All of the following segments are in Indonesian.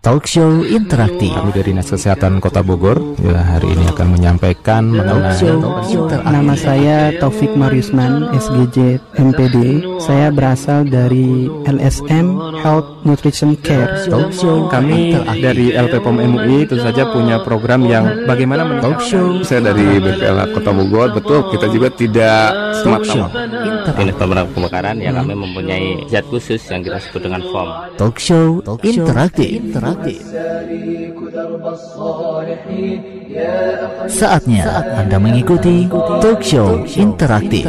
Talk Show Interaktif. Kami dari Dinas Kesehatan Kota Bogor ya hari ini akan menyampaikan mengenai Show Interaktif. Nama saya Taufik Mariusman, SGJ MPD. Saya berasal dari LSM Health Nutrition Care. Talk Show kami Interaktif. dari LPPOM MUI tentu saja punya program yang bagaimana Talk Show Saya dari BPL Kota Bogor, betul kita juga tidak Talk Show semata-mata Interaktif. Unit pemadam kebakaran ya kami mempunyai zat khusus yang kita sebut dengan foam. Talk Show Interaktif. Saatnya Anda mengikuti Talk Show Interaktif.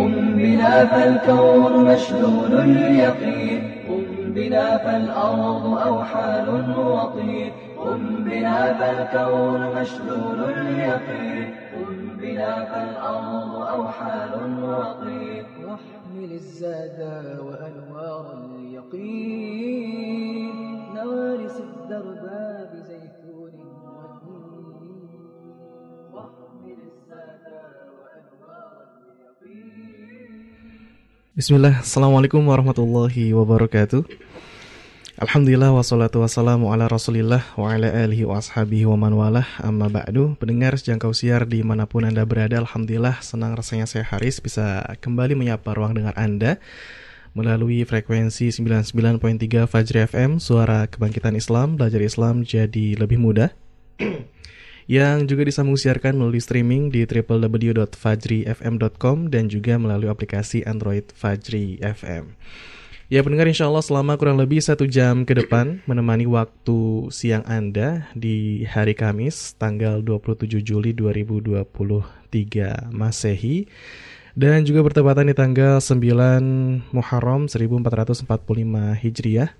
قم بنا فالكون مشلول اليقين قم بنا فالأرض أوحال وطين قم بنا فالكون مشلول اليقين قم بنا فالأرض أوحال وطين واحمل الزاد وأنوار اليقين. نوارس الدرب بزيتون وتين واحمل الزاد وأنوار اليقين. Bismillah, Assalamualaikum warahmatullahi wabarakatuh Alhamdulillah wassalatu wassalamu ala rasulillah wa ala alihi wa ashabihi wa man walah. Amma ba'du. Pendengar sejangkau siar di mana pun anda berada Alhamdulillah senang rasanya saya Haris bisa kembali menyapa ruang dengar anda Melalui frekuensi 99.3 Fajri FM Suara Kebangkitan Islam, belajar Islam jadi lebih mudah. Yang juga disambung siarkan melalui streaming di www.fajrifm.com dan juga melalui aplikasi Android Fajri FM. Ya pendengar insya Allah selama kurang lebih satu jam ke depan menemani waktu siang Anda di hari Kamis tanggal 27 Juli 2023 Masehi. Dan juga bertepatan di tanggal 9 Muharram 1445 Hijriah.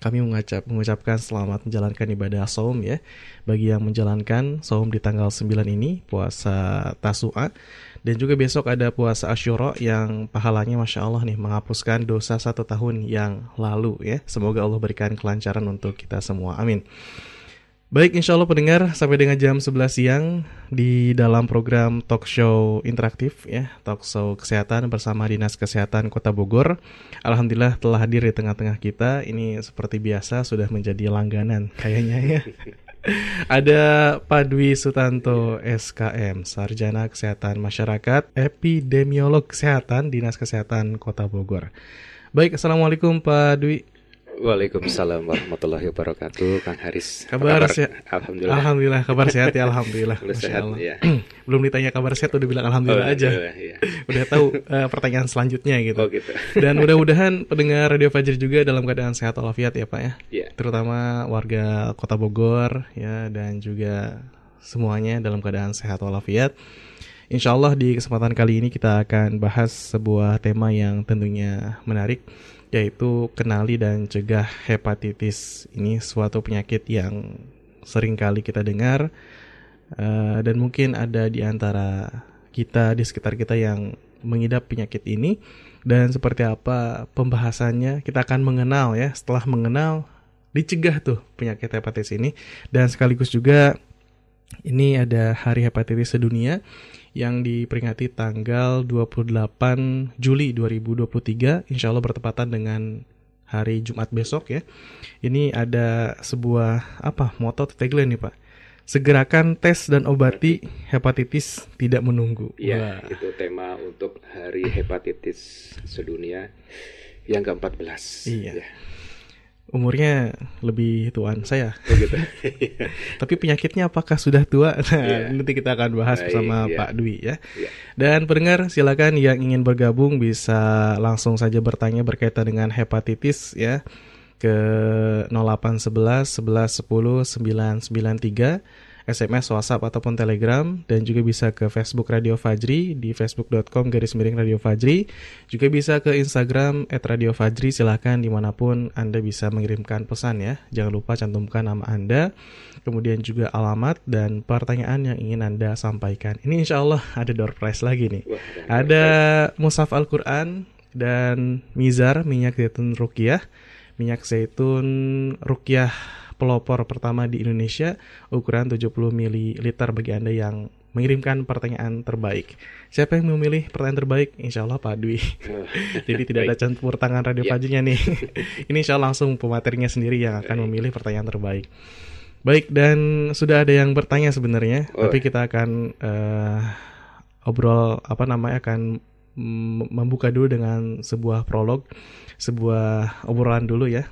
Kami mengacap, mengucapkan selamat menjalankan ibadah saum ya. Bagi yang menjalankan saum di tanggal 9 ini puasa Tasu'a dan juga besok ada puasa Asyura yang pahalanya Masya Allah nih menghapuskan dosa satu tahun yang lalu ya semoga Allah berikan kelancaran untuk kita semua amin Baik, insya Allah pendengar sampai dengan jam 11 siang di dalam program talk show interaktif ya, talk show kesehatan bersama Dinas Kesehatan Kota Bogor. Alhamdulillah telah hadir di tengah-tengah kita. Ini seperti biasa sudah menjadi langganan kayaknya ya. Ada Pak Dwi Sutanto SKM, Sarjana Kesehatan Masyarakat, Epidemiolog Kesehatan Dinas Kesehatan Kota Bogor. Baik, Assalamualaikum Pak Dwi. Waalaikumsalam warahmatullahi wabarakatuh, Kang Haris. Apa Kabar sehat? Alhamdulillah. Alhamdulillah kabar sehat ya alhamdulillah. Sehat, ya. Belum ditanya kabar sehat udah bilang alhamdulillah Oh, aja. iya. Udah tahu eh, pertanyaan selanjutnya gitu. Oh gitu. Dan mudah-mudahan pendengar Radio Fajri juga dalam keadaan sehat walafiat ya Pak ya. Iya. Terutama warga Kota Bogor ya dan juga semuanya dalam keadaan sehat walafiat. Insya Allah di kesempatan kali ini kita akan bahas sebuah tema yang tentunya menarik yaitu kenali dan cegah hepatitis. Ini suatu penyakit yang sering kali kita dengar eh, dan mungkin ada di antara kita di sekitar kita yang mengidap penyakit ini dan seperti apa pembahasannya kita akan mengenal ya setelah mengenal dicegah tuh penyakit hepatitis ini dan sekaligus juga ini ada hari hepatitis sedunia yang diperingati tanggal 28 Juli 2023 Insya Allah bertepatan dengan hari Jumat besok ya ini ada sebuah apa moto atau tagline nih Pak segerakan tes dan obati hepatitis tidak menunggu Iya, Wah. itu tema untuk Hari Hepatitis Sedunia yang ke-14. Iya. Ya. Umurnya lebih tuaan saya Oh gitu. Tapi penyakitnya apakah sudah tua? Nah, Iya. nanti kita akan bahas Baik, bersama iya. Pak Dwi ya. Iya. Dan pendengar silakan yang ingin bergabung bisa langsung saja bertanya berkaitan dengan hepatitis ya ke 0811 11 10 993 SMS, WhatsApp ataupun Telegram. Dan juga bisa ke Facebook Radio Fajri di facebook.com garis miring Radio Fajri. Juga bisa ke Instagram at Radio Fajri. Silahkan di mana pun Anda bisa mengirimkan pesan ya. Jangan lupa cantumkan nama Anda. Kemudian juga alamat dan pertanyaan yang ingin Anda sampaikan. Ini insya Allah ada door prize lagi nih. Ada Mushaf Al-Quran dan Mizar minyak zaitun rukiah minyak zaitun rukiah pelopor pertama di Indonesia ukuran 70 ml bagi Anda yang mengirimkan pertanyaan terbaik. Siapa yang memilih pertanyaan terbaik? Insya Allah Pak Dwi. Jadi tidak ada campur tangan radio Ya. pajinya nih. Ini insya Allah langsung pematerinya sendiri yang akan memilih pertanyaan terbaik. Baik dan sudah ada yang bertanya sebenarnya, Oh. tapi kita akan eh, obrol apa namanya akan membuka dulu dengan sebuah prolog, sebuah obrolan dulu ya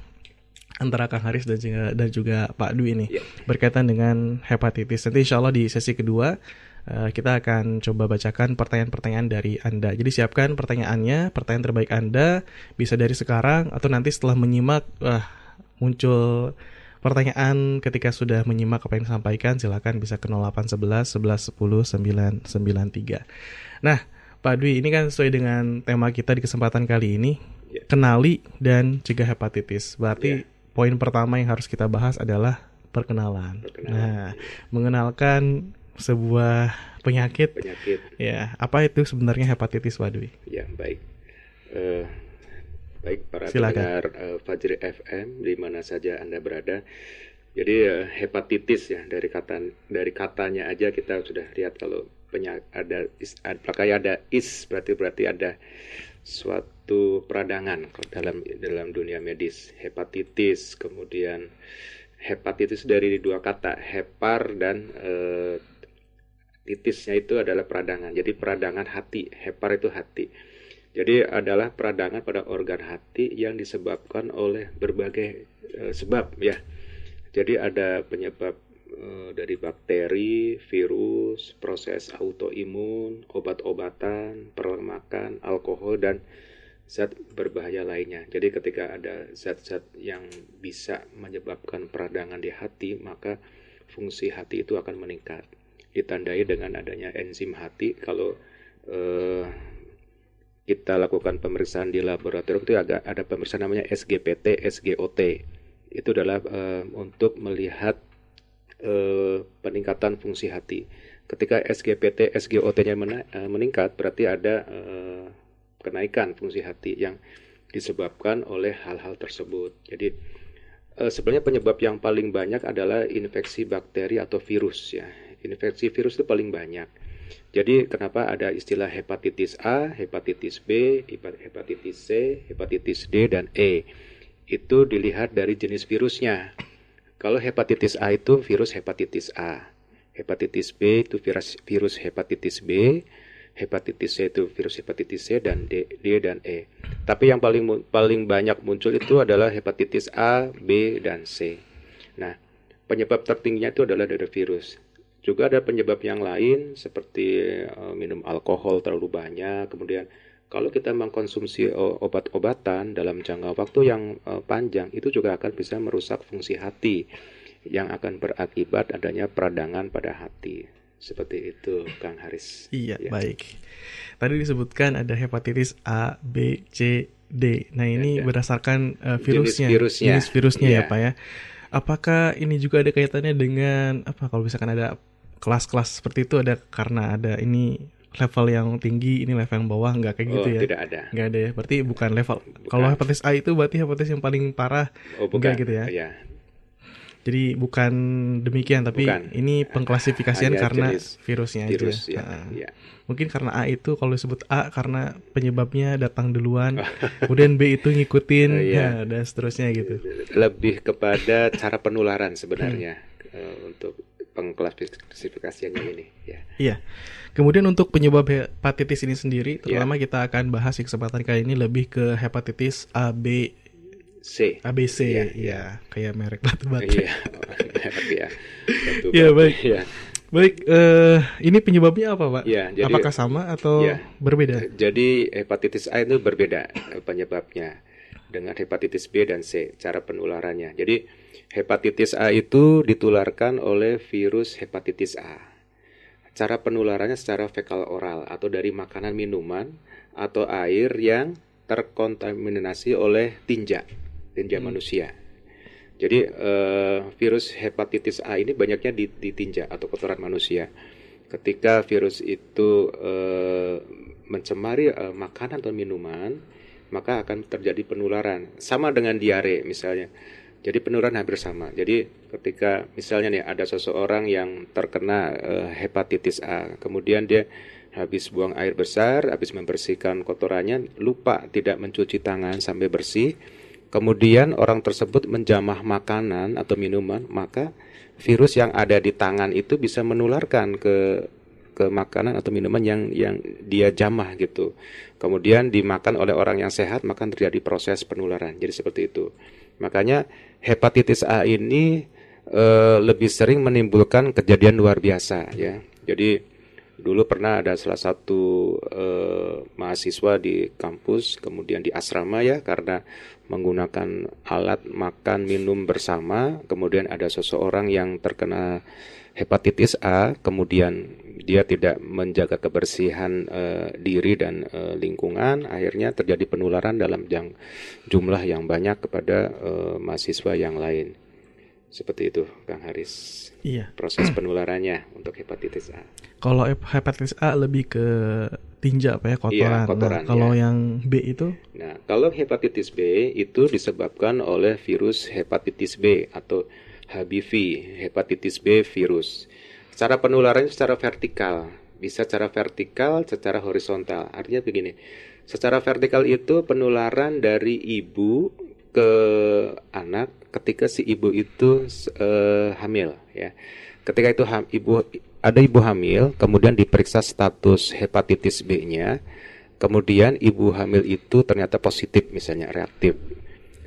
antara Kang Haris dan juga dan juga Pak Dwi ini Ya. berkaitan dengan hepatitis. Nanti insya Allah di sesi kedua eh, kita akan coba bacakan pertanyaan-pertanyaan dari Anda. Jadi siapkan pertanyaannya, pertanyaan terbaik Anda bisa dari sekarang atau nanti setelah menyimak wah muncul pertanyaan ketika sudah menyimak apa yang disampaikan silakan bisa ke 0811 11 10 993. Nah, Pak Dwi ini kan sesuai dengan tema kita di kesempatan kali ini Ya. kenali dan cegah hepatitis. Berarti Ya. Poin pertama yang harus kita bahas adalah perkenalan. Perkenalan. Nah, mengenalkan sebuah penyakit penyakit ya, apa itu sebenarnya hepatitis Pak Dwi? ya baik Eh, baik para Silakan. pendengar eh, Fajri FM di mana saja anda berada jadi eh, hepatitis ya dari kata dari katanya aja kita sudah lihat kalau penyak ada is, ada, ada is berarti berarti ada suatu peradangan dalam dalam dunia medis. Hepatitis kemudian hepatitis dari dua kata hepar dan eh, titisnya itu adalah peradangan. Jadi peradangan hati hepar itu hati. Jadi adalah peradangan pada organ hati yang disebabkan oleh berbagai eh, sebab ya. Jadi ada penyebab dari bakteri, virus, proses autoimun, obat-obatan, perlemakan, alkohol dan zat berbahaya lainnya. Jadi ketika ada zat-zat yang bisa menyebabkan peradangan di hati, maka fungsi hati itu akan meningkat. Ditandai dengan adanya enzim hati. Kalau eh, kita lakukan pemeriksaan di laboratorium itu agak ada pemeriksaan namanya SGPT, SGOT. Itu adalah eh, untuk melihat eh, peningkatan fungsi hati. Ketika SGPT, SGOT-nya eh, meningkat, berarti ada eh, kenaikan fungsi hati yang disebabkan oleh hal-hal tersebut. Jadi sebenarnya penyebab yang paling banyak adalah infeksi bakteri atau virus ya. Infeksi virus itu paling banyak. Jadi kenapa ada istilah hepatitis A, hepatitis B, hepa- hepatitis C, hepatitis D dan E? Itu dilihat dari jenis virusnya. Kalau hepatitis A itu virus hepatitis A. Hepatitis B itu virus virus hepatitis B, hepatitis C itu virus hepatitis C dan D, D dan E. Tapi yang paling paling banyak muncul itu adalah hepatitis A, B dan C. Nah, penyebab tertingginya itu adalah dari virus. Juga ada penyebab yang lain seperti eh, minum alkohol terlalu banyak, kemudian kalau kita mengkonsumsi o- obat-obatan dalam jangka waktu yang eh, panjang itu juga akan bisa merusak fungsi hati yang akan berakibat adanya peradangan pada hati. Seperti itu, Kang Haris. Iya, Ya. baik. Tadi disebutkan ada hepatitis A, B, C, D. Nah, ini Ada. berdasarkan uh, Jenis virusnya, virusnya. jenis virusnya ya, Iya. Pak ya. Apakah ini juga ada kaitannya dengan apa kalau misalkan ada kelas-kelas seperti itu ada karena ada ini level yang tinggi, ini level yang bawah nggak kayak gitu oh, ya? tidak ada. Nggak ada ya. Berarti bukan level. Bukan. Kalau hepatitis A itu berarti hepatitis yang paling parah. Oh, bukan. Enggak gitu ya? Ya, Jadi bukan demikian, tapi Bukan. ini pengklasifikasian Hanya karena jenis virusnya virus aja. ya. Ha. ya. Mungkin karena A itu kalau disebut A karena penyebabnya datang duluan, kemudian B itu ngikutin, Oh, iya. nah, dan seterusnya gitu. Lebih kepada cara penularan sebenarnya Hmm. eh, untuk pengklasifikasiannya ini ya. Iya. Kemudian untuk penyebab hepatitis ini sendiri, Iya. terutama kita akan bahas di kesempatan kali ini lebih ke hepatitis A, B, C. ABC, Iya, ya, kayak merek batu bata. Iya. ya. Batu Iya, batu. baik. Iya. Baik, eh, ini penyebabnya apa, Pak? Iya, jadi- Apakah sama atau Iya. berbeda? Jadi hepatitis A itu berbeda eh, penyebabnya dengan hepatitis B dan C cara penularannya. Jadi hepatitis A itu ditularkan oleh virus hepatitis A. Cara penularannya secara fekal oral atau dari makanan minuman atau air yang terkontaminasi oleh tinja, tinja manusia. Jadi eh, virus hepatitis A ini banyaknya di, di tinja atau kotoran manusia. Ketika virus itu eh, mencemari eh, makanan atau minuman, maka akan terjadi penularan. Sama dengan diare misalnya. Jadi penularan hampir sama. Jadi ketika misalnya nih ada seseorang yang terkena eh, hepatitis A, kemudian dia habis buang air besar, habis membersihkan kotorannya, lupa tidak mencuci tangan sampai bersih, kemudian orang tersebut menjamah makanan atau minuman, maka virus yang ada di tangan itu bisa menularkan ke ke makanan atau minuman yang yang dia jamah gitu. Kemudian dimakan oleh orang yang sehat, maka terjadi proses penularan. Jadi seperti itu. Makanya hepatitis A ini eh, lebih sering menimbulkan kejadian luar biasa ya. Jadi dulu pernah ada salah satu eh, mahasiswa di kampus kemudian di asrama ya karena menggunakan alat makan minum bersama kemudian ada seseorang yang terkena hepatitis A kemudian dia tidak menjaga kebersihan eh, diri dan eh, lingkungan akhirnya terjadi penularan dalam jang, jumlah yang banyak kepada eh, mahasiswa yang lain seperti itu Kang Haris Iya. proses penularannya untuk hepatitis A Kalau hep- hepatitis A lebih ke tinja apa ya kotoran. Iya, Nah, kotoran, kalau ya. yang B itu Nah, kalau hepatitis B itu disebabkan oleh virus hepatitis B atau HBV, hepatitis B virus. Cara penularannya secara vertikal, bisa secara vertikal, secara horizontal. Artinya begini, secara vertikal itu penularan dari ibu ke anak ketika si ibu itu eh, hamil, ya. Ketika itu ham- ibu ada ibu hamil, kemudian diperiksa status hepatitis B-nya, kemudian ibu hamil itu ternyata positif misalnya reaktif.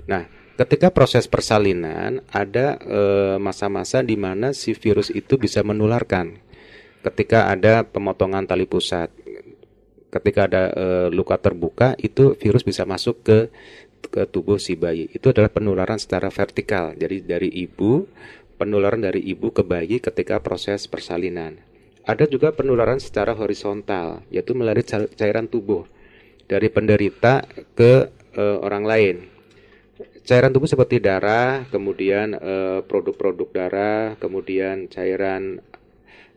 Nah, ketika proses persalinan ada eh, masa-masa di mana si virus itu bisa menularkan. Ketika ada pemotongan tali pusat, ketika ada eh, luka terbuka itu virus bisa masuk ke ke tubuh si bayi. Itu adalah penularan secara vertikal. Jadi dari ibu penularan dari ibu ke bayi ketika proses persalinan. Ada juga penularan secara horizontal, yaitu melalui ca- cairan tubuh dari penderita ke eh, orang lain. Cairan tubuh seperti darah, kemudian eh, produk-produk darah, kemudian cairan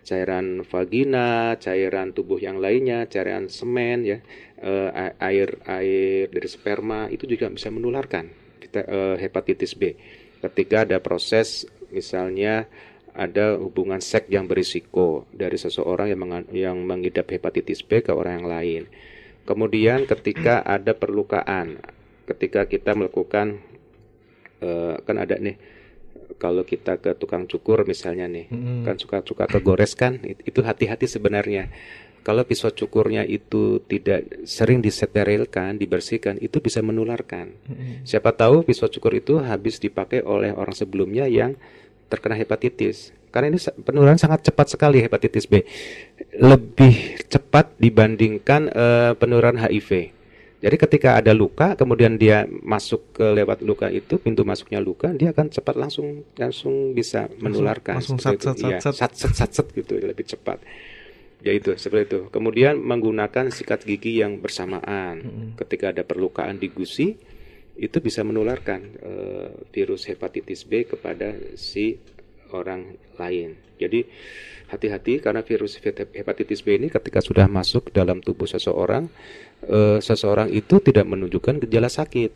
cairan vagina, cairan tubuh yang lainnya, cairan semen ya, eh, air air dari sperma itu juga bisa menularkan kita- eh, hepatitis B. Ketika ada proses misalnya ada hubungan seks yang berisiko dari seseorang yang menga- yang mengidap hepatitis B ke orang yang lain. Kemudian ketika ada perlukaan, ketika kita melakukan eh, kan ada nih kalau kita ke tukang cukur misalnya nih, Mm-mm. kan suka-suka kegores kan, it- itu hati-hati sebenarnya. Kalau pisau cukurnya itu tidak sering disterilkan, dibersihkan, itu bisa menularkan. Siapa tahu pisau cukur itu habis dipakai oleh orang sebelumnya yang terkena hepatitis. Karena ini penularan sangat cepat sekali hepatitis B. Lebih cepat dibandingkan eh, penularan HIV. Jadi ketika ada luka, kemudian dia masuk ke lewat luka itu, pintu masuknya luka, dia akan cepat langsung langsung bisa menularkan. langsung sat, itu. sat, Iya, sat, sat, sat, sat, sat gitu, lebih cepat. Ya itu, seperti itu. Kemudian menggunakan sikat gigi yang bersamaan. Ketika ada perlukaan di gusi, itu bisa menularkan eh, virus hepatitis B kepada si orang lain. Jadi hati-hati karena virus hepatitis B ini ketika sudah masuk dalam tubuh seseorang, eh, seseorang itu tidak menunjukkan gejala sakit,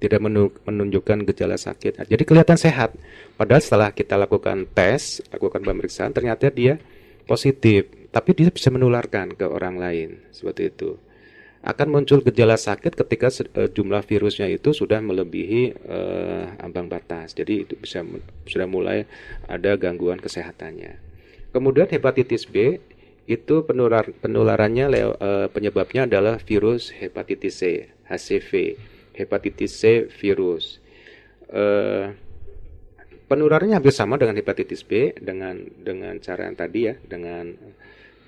tidak menu- menunjukkan gejala sakit. Jadi kelihatan sehat. Padahal setelah kita lakukan tes, lakukan pemeriksaan, ternyata dia positif, tapi dia bisa menularkan ke orang lain seperti itu. Akan muncul gejala sakit ketika eh, jumlah virusnya itu sudah melebihi eh, ambang batas. Jadi itu bisa sudah mulai ada gangguan kesehatannya. Kemudian hepatitis B itu penular penularannya eh, penyebabnya adalah virus hepatitis C, HCV, hepatitis C virus. Eh, penularannya hampir sama dengan hepatitis B dengan dengan cara yang tadi ya, dengan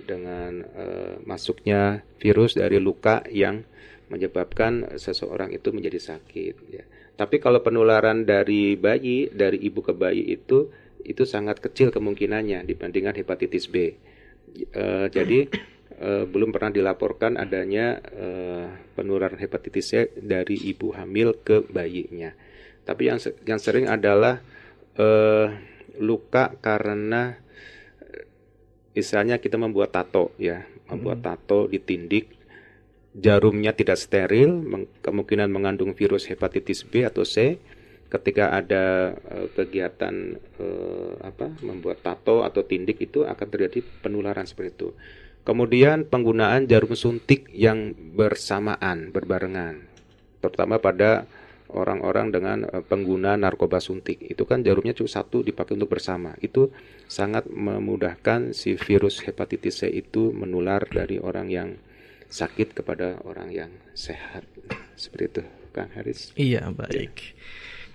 dengan eh, masuknya virus dari luka yang menyebabkan seseorang itu menjadi sakit ya. Tapi kalau penularan dari bayi dari ibu ke bayi itu itu sangat kecil kemungkinannya dibandingkan hepatitis B. Eh, jadi eh, belum pernah dilaporkan adanya eh, penularan hepatitis C dari ibu hamil ke bayinya. Tapi yang yang sering adalah eh, luka karena misalnya kita membuat tato ya, membuat tato ditindik, jarumnya tidak steril, kemungkinan mengandung virus hepatitis B atau C, ketika ada eh, kegiatan eh, apa membuat tato atau tindik itu akan terjadi penularan seperti itu. Kemudian penggunaan jarum suntik yang bersamaan, berbarengan, terutama pada orang-orang dengan eh, pengguna narkoba suntik. Itu kan jarumnya cuma satu dipakai untuk bersama. Itu sangat memudahkan si virus hepatitis C itu menular dari orang yang sakit kepada orang yang sehat. Seperti itu, Kang Haris. Iya, baik.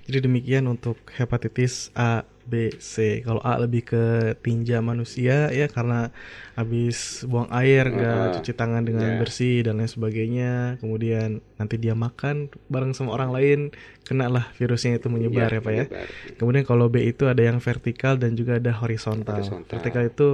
Jadi demikian untuk hepatitis A, B, C. Kalau A lebih ke tinja manusia ya karena habis buang air Ah, cuci tangan dengan ya. bersih dan lain sebagainya. Kemudian nanti dia makan bareng sama orang lain, kena lah virusnya itu menyebar Iya, ya Pak ya. menyebar. Kemudian kalau B itu ada yang vertikal dan juga ada horizontal. Horizontal. Vertikal itu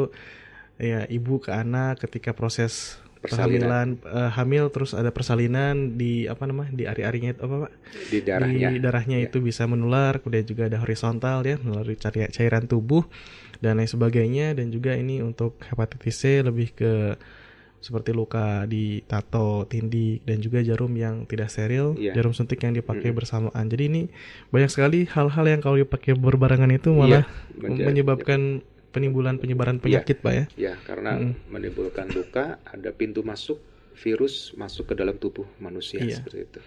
ya ibu ke anak ketika proses Persalinan. eh, hamil terus ada persalinan di apa namanya di ari-arinya itu apa Pak? Di darahnya. Di darahnya Ya. itu bisa menular, kemudian juga ada horizontal ya melalui cari- cairan tubuh dan lain sebagainya dan juga ini untuk hepatitis C lebih ke seperti luka di tato, tindik dan juga jarum yang tidak steril, Iya. jarum suntik yang dipakai Mm-mm. bersamaan. Jadi ini banyak sekali hal-hal yang kalau dipakai berbarengan itu malah menja- menyebabkan penimbulan penyebaran Iya. penyakit, Pak ya. Ya, karena Mm. menimbulkan luka, ada pintu masuk virus masuk ke dalam tubuh manusia Iya. seperti itu.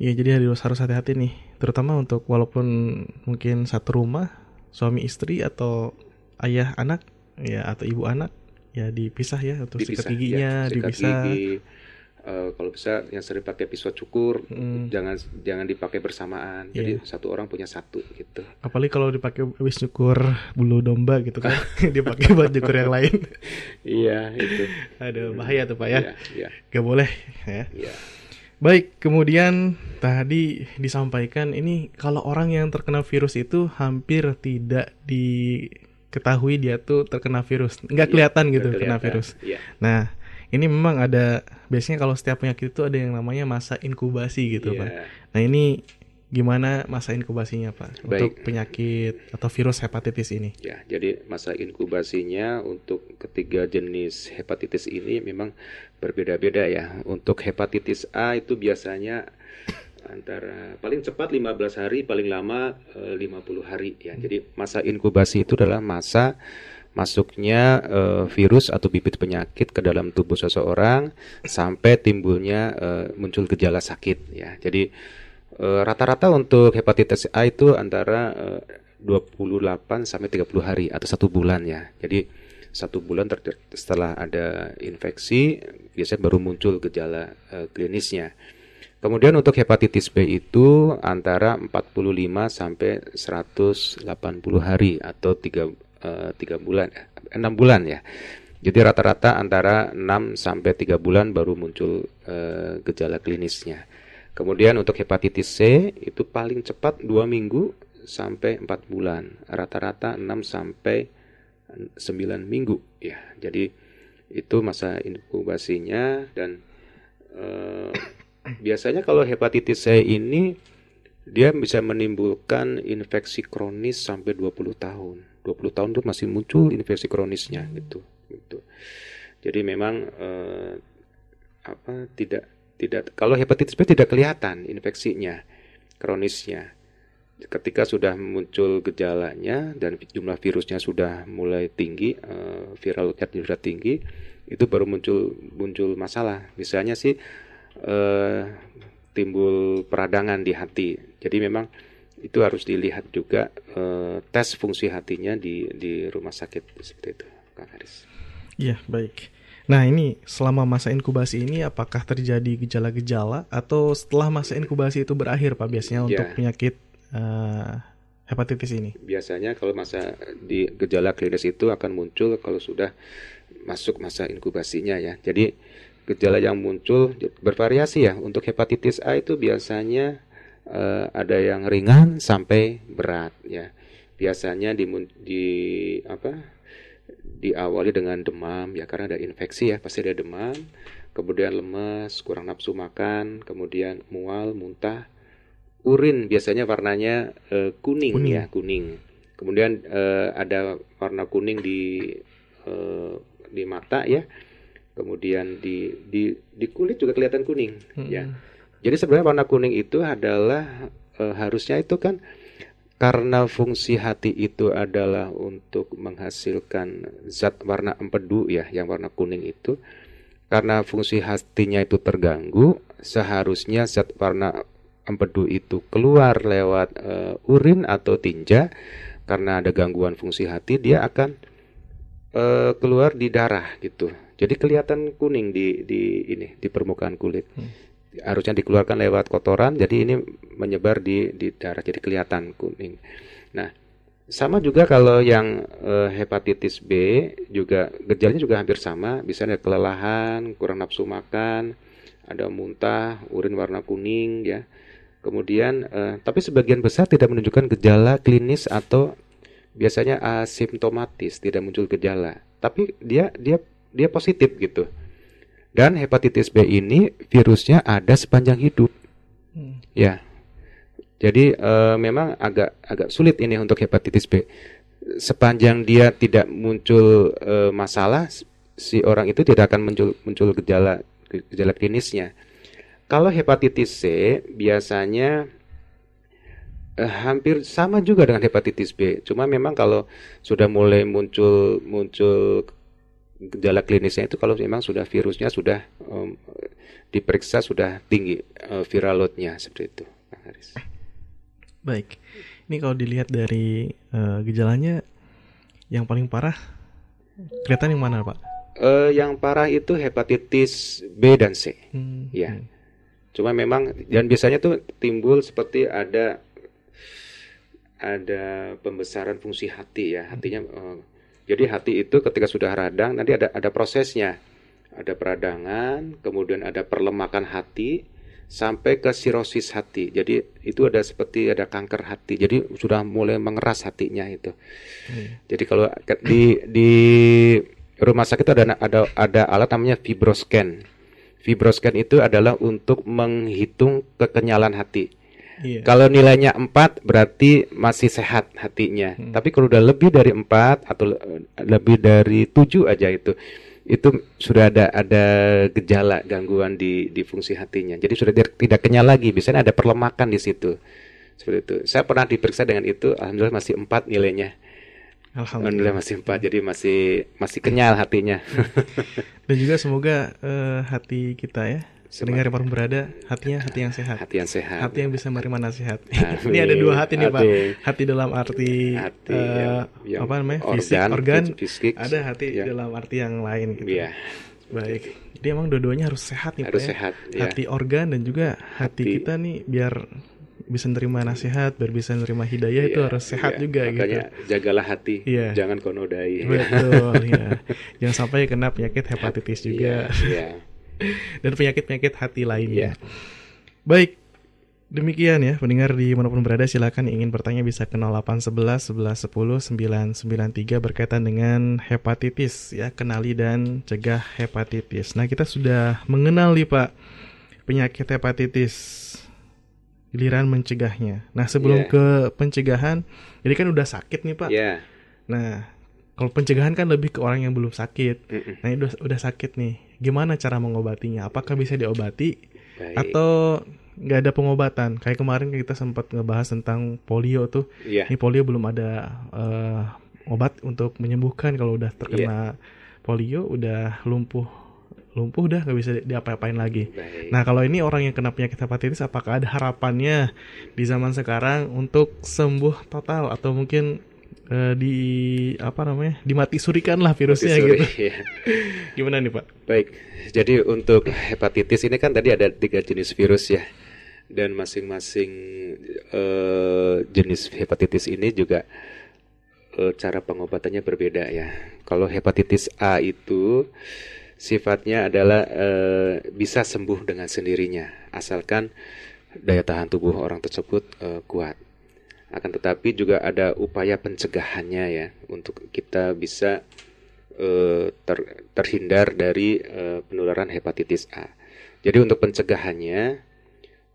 Iya, jadi harus harus hati-hati nih, terutama untuk walaupun mungkin satu rumah, suami istri atau ayah anak, ya atau ibu anak, ya dipisah ya untuk sikat giginya, ya, sikat dipisah. gigi. Eh, kalau bisa yang sering pakai pisau cukur, Mm. jangan jangan dipakai bersamaan. Jadi Iya. satu orang punya satu gitu. Apalagi kalau dipakai habis nyukur bulu domba gitu kan, dipakai buat nyukur yang lain. Iya itu. Aduh, bahaya tuh Pak ya. Iya, iya, Gak boleh ya. iya. Baik, kemudian tadi disampaikan ini kalau orang yang terkena virus itu hampir tidak diketahui dia tuh terkena virus. Nggak Iya, kelihatan gitu nggak kena kelihatan. virus. Iya. Nah, ini memang ada biasanya kalau setiap penyakit itu ada yang namanya masa inkubasi gitu, Iya. Pak. Nah, ini gimana masa inkubasinya, Pak? Untuk Baik. penyakit atau virus hepatitis ini? Ya, jadi masa inkubasinya untuk ketiga jenis hepatitis ini memang berbeda-beda ya. Untuk hepatitis A itu biasanya antara paling cepat 15 hari, paling lama eh, 50 hari ya. Jadi masa inkubasi itu adalah masa masuknya eh, virus atau bibit penyakit ke dalam tubuh seseorang sampai timbulnya eh, muncul gejala sakit ya. Jadi eh, rata-rata untuk hepatitis A itu antara eh, 28 sampai 30 hari atau satu bulan ya. Jadi satu bulan setelah ada infeksi biasanya baru muncul gejala eh, klinisnya. Kemudian untuk hepatitis B itu antara 45 sampai 180 hari atau 3 3 bulan 6 bulan ya. Jadi rata-rata antara 6 sampai 3 bulan baru muncul eh, gejala klinisnya. Kemudian untuk hepatitis C itu paling cepat 2 minggu sampai 4 bulan. Rata-rata 6 sampai 9 minggu ya. Jadi itu masa inkubasinya dan eh, biasanya kalau hepatitis C ini dia bisa menimbulkan infeksi kronis sampai 20 tahun. 20 tahun itu masih muncul infeksi kronisnya gitu. gitu. Jadi memang eh, apa tidak tidak kalau hepatitis B tidak kelihatan infeksinya kronisnya. Ketika sudah muncul gejalanya dan jumlah virusnya sudah mulai tinggi, eh, viral loadnya sudah tinggi, itu baru muncul muncul masalah. Misalnya sih eh, timbul peradangan di hati. Jadi memang itu harus dilihat juga eh, tes fungsi hatinya di di rumah sakit seperti itu, Kang Haris. Iya, baik. Nah, ini selama masa inkubasi ini apakah terjadi gejala-gejala atau setelah masa inkubasi itu berakhir, Pak, biasanya untuk Ya. penyakit eh, hepatitis ini? Biasanya kalau masa di gejala klinis itu akan muncul kalau sudah masuk masa inkubasinya ya. Jadi gejala yang muncul bervariasi ya. Untuk hepatitis A itu biasanya eh, ada yang ringan sampai berat ya. Biasanya di, di apa? diawali dengan demam ya karena ada infeksi ya pasti ada demam kemudian lemas kurang nafsu makan kemudian mual muntah urin biasanya warnanya eh, kuning, Kuning. ya kuning kemudian eh, ada warna kuning di eh, di mata ya kemudian di di di kulit juga kelihatan kuning ya Hmm. jadi sebenarnya warna kuning itu adalah eh, harusnya itu kan karena fungsi hati itu adalah untuk menghasilkan zat warna empedu ya, yang warna kuning itu. Karena fungsi hatinya itu terganggu, seharusnya zat warna empedu itu keluar lewat uh, urin atau tinja. Karena ada gangguan fungsi hati, dia akan uh, keluar di darah gitu. Jadi kelihatan kuning di di ini di permukaan kulit. Hmm harusnya dikeluarkan lewat kotoran jadi ini menyebar di di darah jadi kelihatan kuning. Nah, sama juga kalau yang e, hepatitis B juga gejalanya juga hampir sama, bisa ada kelelahan, kurang nafsu makan, ada muntah, urin warna kuning ya. Kemudian e, tapi sebagian besar tidak menunjukkan gejala klinis atau biasanya asimptomatis, tidak muncul gejala. Tapi dia dia dia positif gitu. Dan hepatitis B ini virusnya ada sepanjang hidup. Hmm. Ya. Jadi uh, memang agak agak sulit ini untuk hepatitis B. Sepanjang dia tidak muncul uh, masalah, si orang itu tidak akan muncul muncul gejala gejala klinisnya. Kalau hepatitis C biasanya uh, hampir sama juga dengan hepatitis B. Cuma memang kalau sudah mulai muncul muncul gejala klinisnya itu kalau memang sudah virusnya sudah um, diperiksa sudah tinggi uh, viral loadnya seperti itu, Pak Haris. Baik, ini kalau dilihat dari uh, gejalanya yang paling parah kelihatan yang mana, Pak? Uh, yang parah itu hepatitis B dan C, hmm. ya. Hmm. Cuma memang dan biasanya tuh timbul seperti ada ada pembesaran fungsi hati ya, hatinya uh, jadi hati itu ketika sudah radang nanti ada ada prosesnya. Ada peradangan, kemudian ada perlemakan hati sampai ke sirosis hati. Jadi itu ada seperti ada kanker hati. Jadi sudah mulai mengeras hatinya itu. Hmm. Jadi kalau di di rumah sakit ada ada ada alat namanya fibroscan. Fibroscan itu adalah untuk menghitung kekenyalan hati. Iya. Kalau nilainya 4 berarti masih sehat hatinya. Hmm. Tapi kalau udah lebih dari 4 atau lebih dari 7 aja itu itu sudah ada ada gejala gangguan di di fungsi hatinya. Jadi sudah tidak kenyal lagi. Biasanya ada perlemakan di situ. Seperti itu. Saya pernah diperiksa dengan itu, alhamdulillah masih 4 nilainya. Alhamdulillah. masih 4 jadi masih masih kenyal hatinya. Dan juga semoga uh, hati kita ya Pendengar yang berada hatinya hati yang sehat. Hati yang sehat. Hati yang bisa menerima nasihat. ini ada dua hati nih hati. Pak. Hati dalam arti hati uh, yang, apa namanya? Organ, fisik, organ. Fisik, ada hati ya. dalam arti yang lain gitu. Iya. Baik. Jadi emang dua-duanya harus sehat nih harus Pak. Ya. sehat. Ya. Hati organ dan juga hati, hati kita nih biar bisa menerima nasihat, biar bisa menerima hidayah iya, itu harus sehat iya. juga Makanya, gitu. jagalah hati, iya. jangan konodai. Betul, ya. Jangan sampai kena penyakit hepatitis juga. Iya, iya. Dan penyakit-penyakit hati lainnya. Yeah. Baik, demikian ya pendengar di mana pun berada silakan ingin bertanya bisa ke 0811 11 10 993 berkaitan dengan hepatitis ya kenali dan cegah hepatitis. Nah kita sudah mengenal nih Pak penyakit hepatitis giliran mencegahnya. Nah sebelum yeah. ke pencegahan, jadi kan udah sakit nih Pak. Yeah. Nah kalau pencegahan kan lebih ke orang yang belum sakit. Mm -mm. Nah ini udah udah sakit nih gimana cara mengobatinya? Apakah bisa diobati Baik. atau nggak ada pengobatan? Kayak kemarin kita sempat ngebahas tentang polio tuh. Yeah. Ini polio belum ada uh, obat untuk menyembuhkan kalau udah terkena yeah. polio, udah lumpuh lumpuh udah nggak bisa diapa-apain lagi. Baik. Nah kalau ini orang yang kena penyakit hepatitis, apakah ada harapannya di zaman sekarang untuk sembuh total atau mungkin uh, di apa namanya dimati surikan lah virusnya suri, gitu. Ya. Gimana nih Pak? Baik, jadi untuk hepatitis ini kan tadi ada tiga jenis virus ya, dan masing-masing uh, jenis hepatitis ini juga uh, cara pengobatannya berbeda ya. Kalau hepatitis A itu sifatnya adalah uh, bisa sembuh dengan sendirinya asalkan daya tahan tubuh orang tersebut uh, kuat akan tetapi juga ada upaya pencegahannya ya untuk kita bisa uh, ter, terhindar dari uh, penularan hepatitis A. Jadi untuk pencegahannya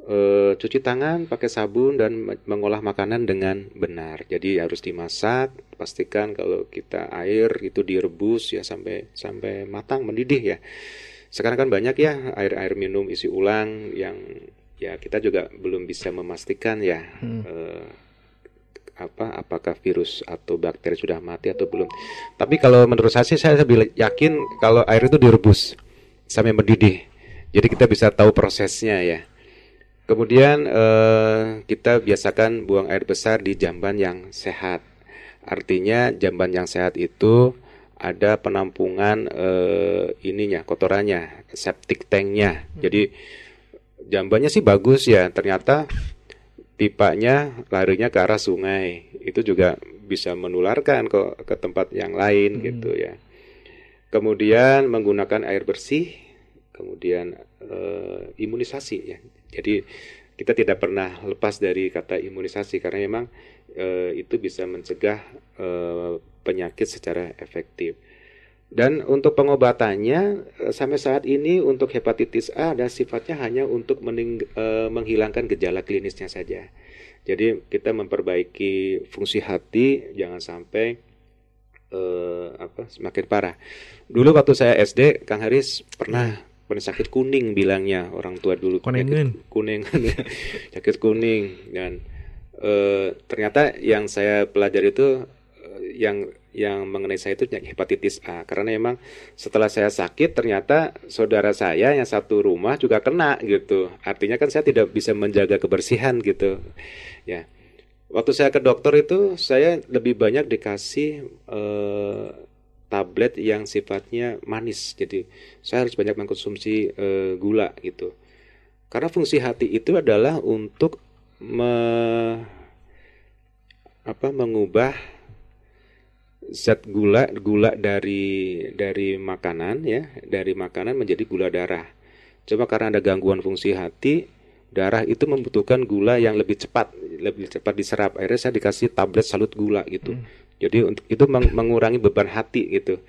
uh, cuci tangan pakai sabun dan mengolah makanan dengan benar. Jadi harus dimasak, pastikan kalau kita air itu direbus ya sampai sampai matang mendidih ya. Sekarang kan banyak ya air-air minum isi ulang yang ya kita juga belum bisa memastikan ya Hmm. eh, apa apakah virus atau bakteri sudah mati atau belum. Tapi kalau menurut saya sih saya lebih yakin kalau air itu direbus sampai mendidih. Jadi kita bisa tahu prosesnya ya. Kemudian eh, kita biasakan buang air besar di jamban yang sehat. Artinya jamban yang sehat itu ada penampungan eh, ininya kotorannya, septic tanknya. Jadi jambannya sih bagus ya. Ternyata pipanya larinya ke arah sungai. Itu juga bisa menularkan ke ke tempat yang lain gitu ya. Kemudian menggunakan air bersih, kemudian eh, imunisasi ya. Jadi kita tidak pernah lepas dari kata imunisasi karena memang eh, itu bisa mencegah eh, penyakit secara efektif. Dan untuk pengobatannya eh, sampai saat ini untuk hepatitis A dan sifatnya hanya untuk mening- eh, menghilangkan gejala klinisnya saja. Jadi kita memperbaiki fungsi hati jangan sampai eh, apa semakin parah. Dulu waktu saya SD, Kang Haris pernah pernah sakit kuning bilangnya orang tua dulu Kuningan. kuning sakit kuning dan eh, ternyata yang saya pelajari itu yang yang mengenai saya itu hepatitis A. Karena memang setelah saya sakit ternyata saudara saya yang satu rumah juga kena gitu. Artinya kan saya tidak bisa menjaga kebersihan gitu. Ya. Waktu saya ke dokter itu saya lebih banyak dikasih eh, tablet yang sifatnya manis. Jadi saya harus banyak mengkonsumsi eh, gula gitu. Karena fungsi hati itu adalah untuk me- apa mengubah zat gula gula dari dari makanan ya dari makanan menjadi gula darah. Cuma karena ada gangguan fungsi hati, darah itu membutuhkan gula yang lebih cepat, lebih cepat diserap. Akhirnya saya dikasih tablet salut gula gitu. Jadi untuk itu meng- mengurangi beban hati gitu.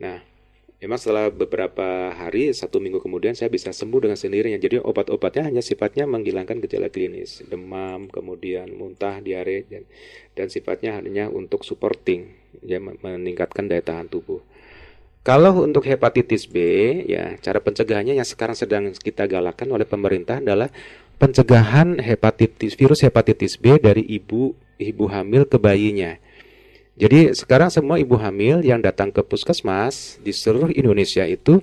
Nah, memang setelah beberapa hari, satu minggu kemudian saya bisa sembuh dengan sendirinya. Jadi obat-obatnya hanya sifatnya menghilangkan gejala klinis, demam, kemudian muntah, diare, dan, dan sifatnya hanya untuk supporting, ya men- meningkatkan daya tahan tubuh. Kalau untuk hepatitis B, ya cara pencegahannya yang sekarang sedang kita galakan oleh pemerintah adalah pencegahan hepatitis virus hepatitis B dari ibu ibu hamil ke bayinya. Jadi sekarang semua ibu hamil yang datang ke puskesmas di seluruh Indonesia itu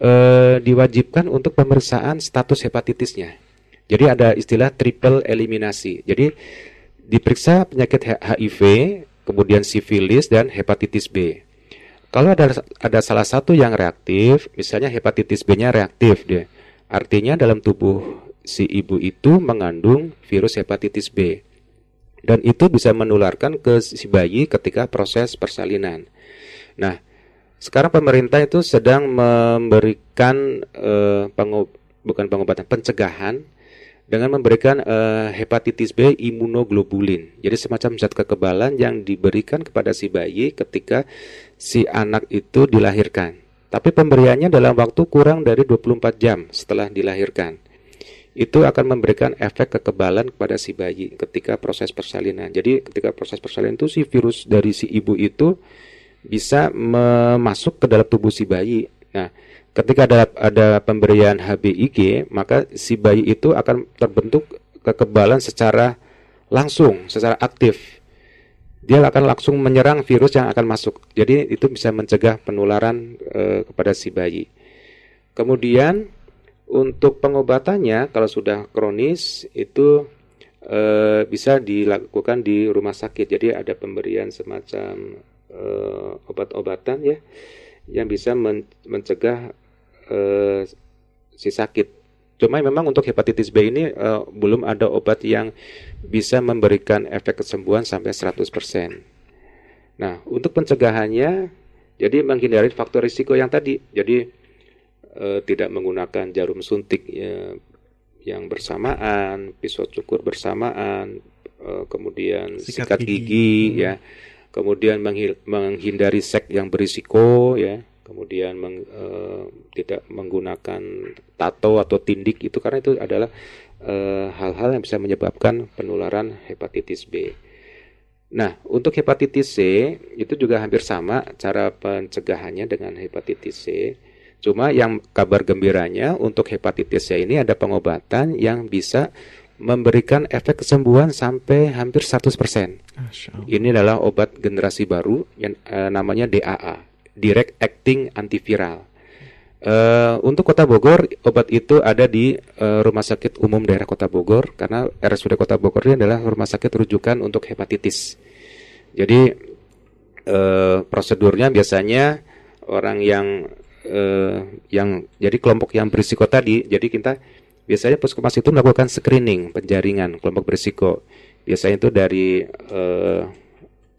eh, diwajibkan untuk pemeriksaan status hepatitisnya. Jadi ada istilah triple eliminasi. Jadi diperiksa penyakit HIV, kemudian sifilis dan hepatitis B. Kalau ada ada salah satu yang reaktif, misalnya hepatitis B-nya reaktif dia. Artinya dalam tubuh si ibu itu mengandung virus hepatitis B. Dan itu bisa menularkan ke si bayi ketika proses persalinan. Nah, sekarang pemerintah itu sedang memberikan eh, bukan pengobatan, pencegahan dengan memberikan eh, hepatitis B imunoglobulin. Jadi semacam zat kekebalan yang diberikan kepada si bayi ketika si anak itu dilahirkan. Tapi pemberiannya dalam waktu kurang dari 24 jam setelah dilahirkan. Itu akan memberikan efek kekebalan kepada si bayi ketika proses persalinan. Jadi ketika proses persalinan itu si virus dari si ibu itu bisa masuk ke dalam tubuh si bayi. Nah, ketika ada ada pemberian HBIG, maka si bayi itu akan terbentuk kekebalan secara langsung, secara aktif. Dia akan langsung menyerang virus yang akan masuk. Jadi itu bisa mencegah penularan eh, kepada si bayi. Kemudian untuk pengobatannya kalau sudah kronis itu eh, bisa dilakukan di rumah sakit. Jadi ada pemberian semacam eh, obat-obatan ya yang bisa men- mencegah eh, si sakit. Cuma memang untuk hepatitis B ini eh, belum ada obat yang bisa memberikan efek kesembuhan sampai 100%. Nah, untuk pencegahannya jadi menghindari faktor risiko yang tadi. Jadi eh, tidak menggunakan jarum suntik ya, yang bersamaan, pisau cukur bersamaan, eh, kemudian Sikat sikat, gigi. gigi, Hmm. ya, kemudian menghindari seks yang berisiko, ya, kemudian meng- eh, tidak menggunakan tato atau tindik itu karena itu adalah eh, hal-hal yang bisa menyebabkan penularan hepatitis B. Nah, untuk hepatitis C itu juga hampir sama cara pencegahannya dengan hepatitis C. Cuma yang kabar gembiranya untuk hepatitis C ini ada pengobatan yang bisa memberikan efek kesembuhan sampai hampir 100%. Masya Allah. Ini adalah obat generasi baru yang eh, namanya DAA, Direct Acting Antiviral. Eh, untuk Kota Bogor, obat itu ada di eh, Rumah Sakit Umum Daerah Kota Bogor karena RSUD Kota Bogor ini adalah rumah sakit rujukan untuk hepatitis. Jadi eh, prosedurnya biasanya orang yang eh, yang jadi kelompok yang berisiko tadi, jadi kita biasanya puskesmas itu melakukan screening penjaringan kelompok berisiko. Biasanya itu dari eh,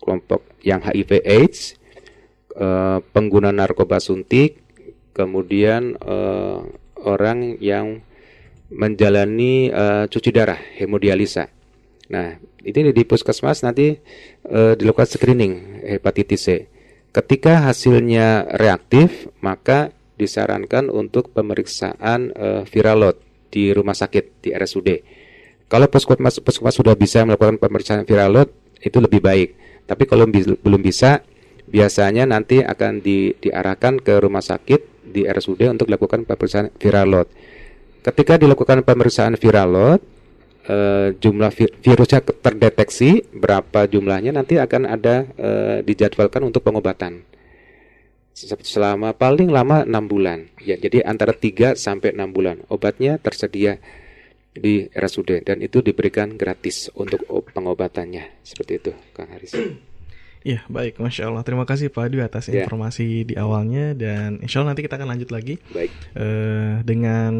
kelompok yang HIV/AIDS, eh, pengguna narkoba suntik, kemudian eh, orang yang menjalani eh, cuci darah hemodialisa. Nah, ini di puskesmas nanti eh, dilakukan screening hepatitis C. Ketika hasilnya reaktif, maka disarankan untuk pemeriksaan viral load di rumah sakit di RSUD. Kalau puskesmas, puskesmas sudah bisa melakukan pemeriksaan viral load, itu lebih baik. Tapi kalau belum bisa, biasanya nanti akan di- diarahkan ke rumah sakit di RSUD untuk dilakukan pemeriksaan viral load. Ketika dilakukan pemeriksaan viral load, eh, jumlah vi- virusnya terdeteksi berapa jumlahnya nanti akan ada eh, dijadwalkan untuk pengobatan selama paling lama enam bulan. Ya jadi antara 3 sampai 6 bulan. Obatnya tersedia di RSUD dan itu diberikan gratis untuk pengobatannya. Seperti itu Kang Haris. Iya, baik, masya Allah. Terima kasih Pak Adi atas Ya. informasi di awalnya. Dan insya Allah nanti kita akan lanjut lagi baik. eh, dengan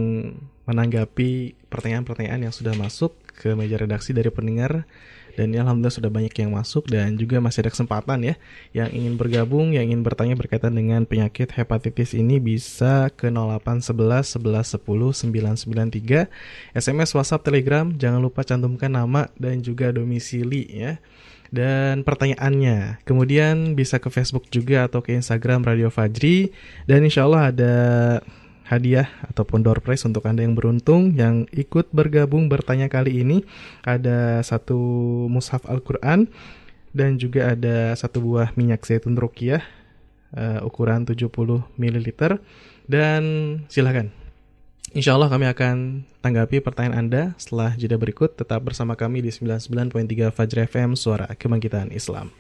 menanggapi pertanyaan-pertanyaan yang sudah masuk ke meja redaksi dari pendengar dan ya, alhamdulillah sudah banyak yang masuk dan juga masih ada kesempatan ya yang ingin bergabung yang ingin bertanya berkaitan dengan penyakit hepatitis ini bisa ke 0811 11 10 993 SMS WhatsApp Telegram jangan lupa cantumkan nama dan juga domisili ya dan pertanyaannya. Kemudian bisa ke Facebook juga atau ke Instagram Radio Fajri dan insya Allah ada hadiah ataupun door prize untuk Anda yang beruntung yang ikut bergabung bertanya kali ini. Ada satu mushaf Al-Quran dan juga ada satu buah minyak zaitun rukiah eh, ukuran 70 ml dan silakan Insya Allah kami akan tanggapi pertanyaan Anda setelah jeda berikut. Tetap bersama kami di 99.3 Fajr FM, Suara Kebangkitan Islam.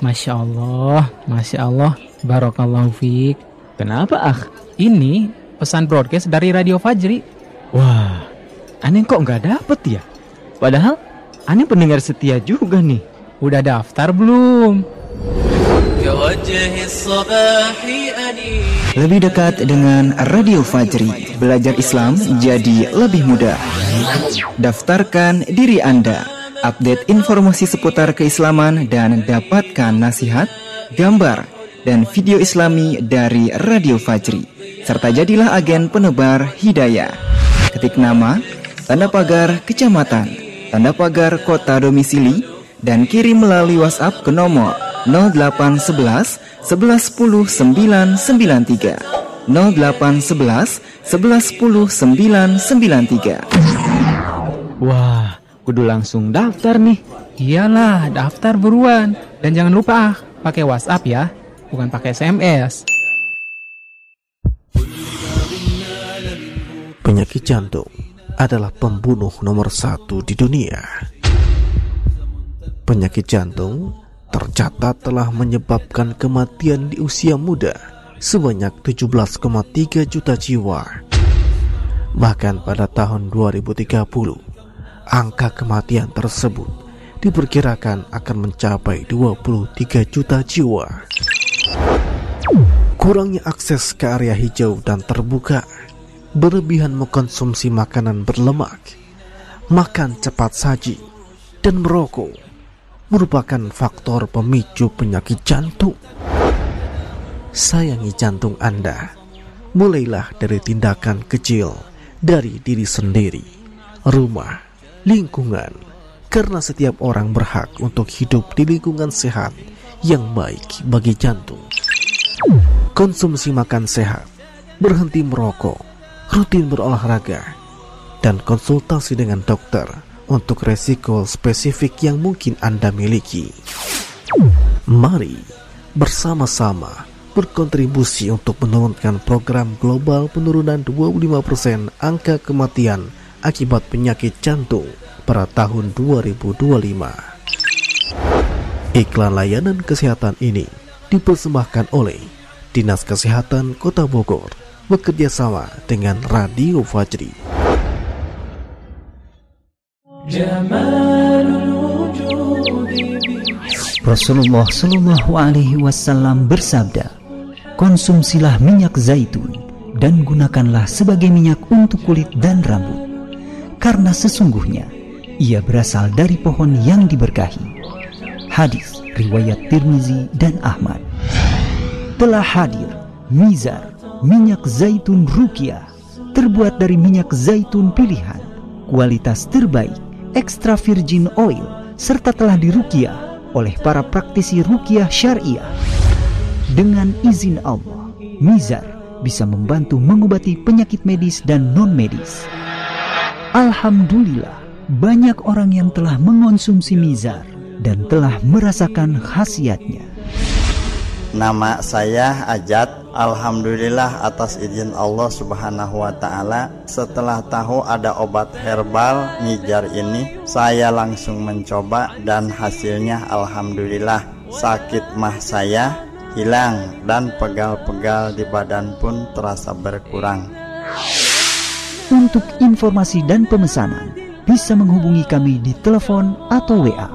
Masya Allah, Masya Allah, Barokallahu fiik. Kenapa ah? Ini pesan broadcast dari Radio Fajri. Wah, aneh kok nggak dapet ya? Padahal aneh pendengar setia juga nih. Udah daftar belum? Lebih dekat dengan Radio Fajri, belajar Islam jadi lebih mudah. Daftarkan diri Anda, update informasi seputar keislaman dan dapatkan nasihat, gambar, dan video islami dari Radio Fajri. Serta jadilah agen penebar hidayah. Ketik nama, tanda pagar kecamatan, tanda pagar kota domisili, dan kirim melalui WhatsApp ke nomor 0811 1110 993 0811 1110 993 Wah, kudu langsung daftar nih. Iyalah, daftar buruan. Dan jangan lupa ah, pakai WhatsApp ya, bukan pakai SMS. Penyakit jantung adalah pembunuh nomor satu di dunia. Penyakit jantung tercatat telah menyebabkan kematian di usia muda sebanyak 17,3 juta jiwa. Bahkan pada tahun 2030, angka kematian tersebut diperkirakan akan mencapai 23 juta jiwa. Kurangnya akses ke area hijau dan terbuka, berlebihan mengkonsumsi makanan berlemak, makan cepat saji, dan merokok merupakan faktor pemicu penyakit jantung. Sayangi jantung Anda. Mulailah dari tindakan kecil dari diri sendiri, rumah, lingkungan, karena setiap orang berhak untuk hidup di lingkungan sehat yang baik bagi jantung. Konsumsi makan sehat, berhenti merokok, rutin berolahraga, dan konsultasi dengan dokter untuk resiko spesifik yang mungkin Anda miliki. Mari bersama-sama berkontribusi untuk menurunkan program global penurunan 25% angka kematian akibat penyakit jantung pada tahun 2025. Iklan layanan kesehatan ini dipersembahkan oleh Dinas Kesehatan Kota Bogor bekerja sama dengan Radio Fajri. Rasulullah Shallallahu Alaihi Wasallam bersabda, konsumsilah minyak zaitun dan gunakanlah sebagai minyak untuk kulit dan rambut, karena sesungguhnya ia berasal dari pohon yang diberkahi. Hadis riwayat Tirmizi dan Ahmad. Telah hadir Mizar minyak zaitun Rukia terbuat dari minyak zaitun pilihan, kualitas terbaik, extra virgin oil serta telah dirukiah oleh para praktisi rukiah syariah. Dengan izin Allah, Mizar bisa membantu mengobati penyakit medis dan non-medis. Alhamdulillah, banyak orang yang telah mengonsumsi Mizar dan telah merasakan khasiatnya. Nama saya Ajat. Alhamdulillah atas izin Allah Subhanahu wa taala setelah tahu ada obat herbal Mijar ini, saya langsung mencoba dan hasilnya alhamdulillah sakit mah saya hilang dan pegal-pegal di badan pun terasa berkurang. Untuk informasi dan pemesanan bisa menghubungi kami di telepon atau WA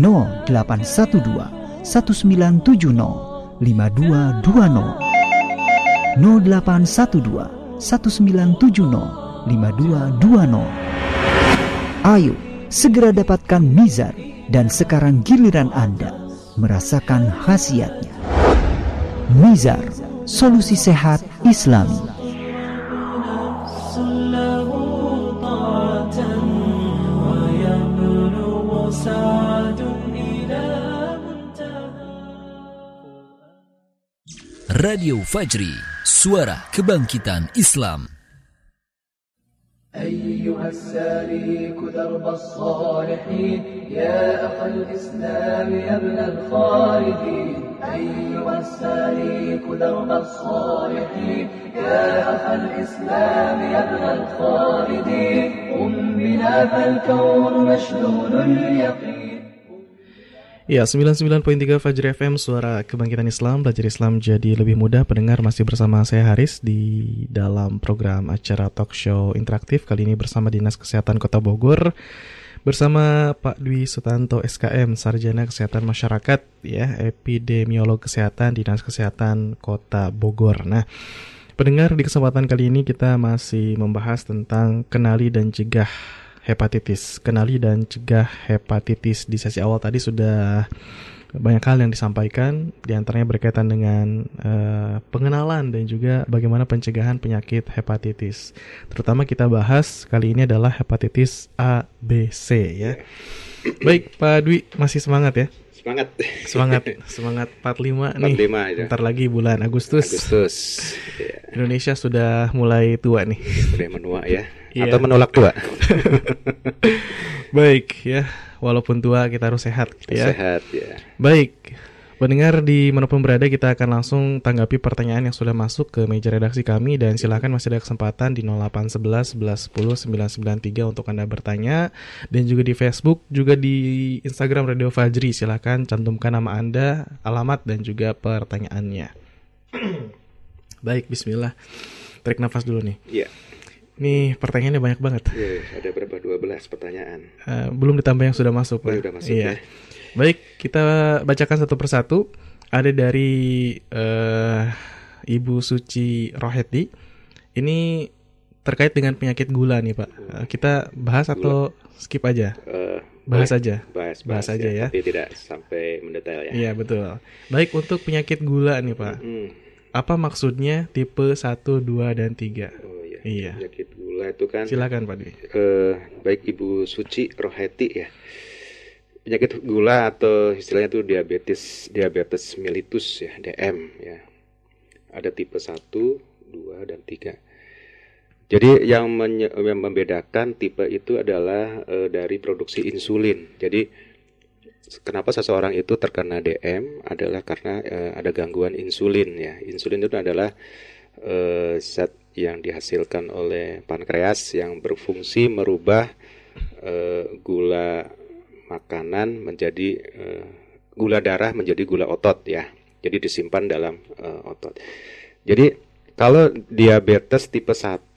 0812 1970 5220 0812 1970 5220 Ayo segera dapatkan Mizar dan sekarang giliran Anda merasakan khasiatnya. Mizar, solusi sehat Islami. Radio Fajri, suara kebangkitan Islam. أيها السالك درب الصالحين يا أخ الإسلام يا ابن الخالدين. أيها السالك درب الصالحين يا أخ الإسلام يا ابن الخالدين. قم بنا فالكون مشلول اليقين. Ya, 99.3 Fajri FM, suara kebangkitan Islam, belajar Islam jadi lebih mudah. Pendengar masih bersama saya Haris di dalam program acara talk show interaktif. Kali ini bersama Dinas Kesehatan Kota Bogor. Bersama Pak Dwi Sutanto SKM, Sarjana Kesehatan Masyarakat, ya, Epidemiolog Kesehatan Dinas Kesehatan Kota Bogor. Nah, pendengar di kesempatan kali ini kita masih membahas tentang kenali dan cegah hepatitis. Kenali dan cegah hepatitis di sesi awal tadi sudah banyak hal yang disampaikan, di antaranya berkaitan dengan uh, pengenalan dan juga bagaimana pencegahan penyakit hepatitis. Terutama kita bahas kali ini adalah hepatitis A, B, C ya. Baik Pak Dwi masih semangat ya? Semangat. Semangat, semangat 45, 45 nih. Ya. Ntar lagi bulan Agustus. Agustus. Indonesia sudah mulai tua nih. Sudah menua ya. Iya. Atau menolak tua. Baik ya, walaupun tua kita harus sehat gitu ya. Sehat ya. Baik. Pendengar di mana pun berada kita akan langsung tanggapi pertanyaan yang sudah masuk ke meja redaksi kami dan silakan masih ada kesempatan di 0811 11 10 993 untuk Anda bertanya dan juga di Facebook juga di Instagram Radio Fajri silakan cantumkan nama Anda, alamat dan juga pertanyaannya. Baik, bismillah. Tarik nafas dulu nih. Iya. Nih pertanyaannya banyak banget. Iya, ada berapa? 12 pertanyaan. Uh, belum ditambah yang sudah masuk. Oh, sudah masuk iya. ya. Baik, kita bacakan satu persatu. Ada dari uh, Ibu Suci Roheti. Ini terkait dengan penyakit gula nih Pak. Uh, kita bahas atau skip aja? Uh, bahas aja. Bahas, bahas, bahas aja ya, ya. Tapi tidak sampai mendetail ya. Iya betul. Baik untuk penyakit gula nih Pak. Hmm. Apa maksudnya tipe 1, 2, dan 3? Oh iya. Penyakit gula itu kan. Silakan Pak Dwi. Uh, baik Ibu Suci Roheti ya penyakit gula atau istilahnya itu diabetes diabetes mellitus ya DM ya ada tipe 1, 2 dan 3 Jadi yang, menye- yang membedakan tipe itu adalah eh, dari produksi insulin. Jadi kenapa seseorang itu terkena DM adalah karena eh, ada gangguan insulin ya. Insulin itu adalah eh, zat yang dihasilkan oleh pankreas yang berfungsi merubah eh, gula makanan menjadi eh, gula darah menjadi gula otot ya. Jadi disimpan dalam eh, otot. Jadi kalau diabetes tipe 1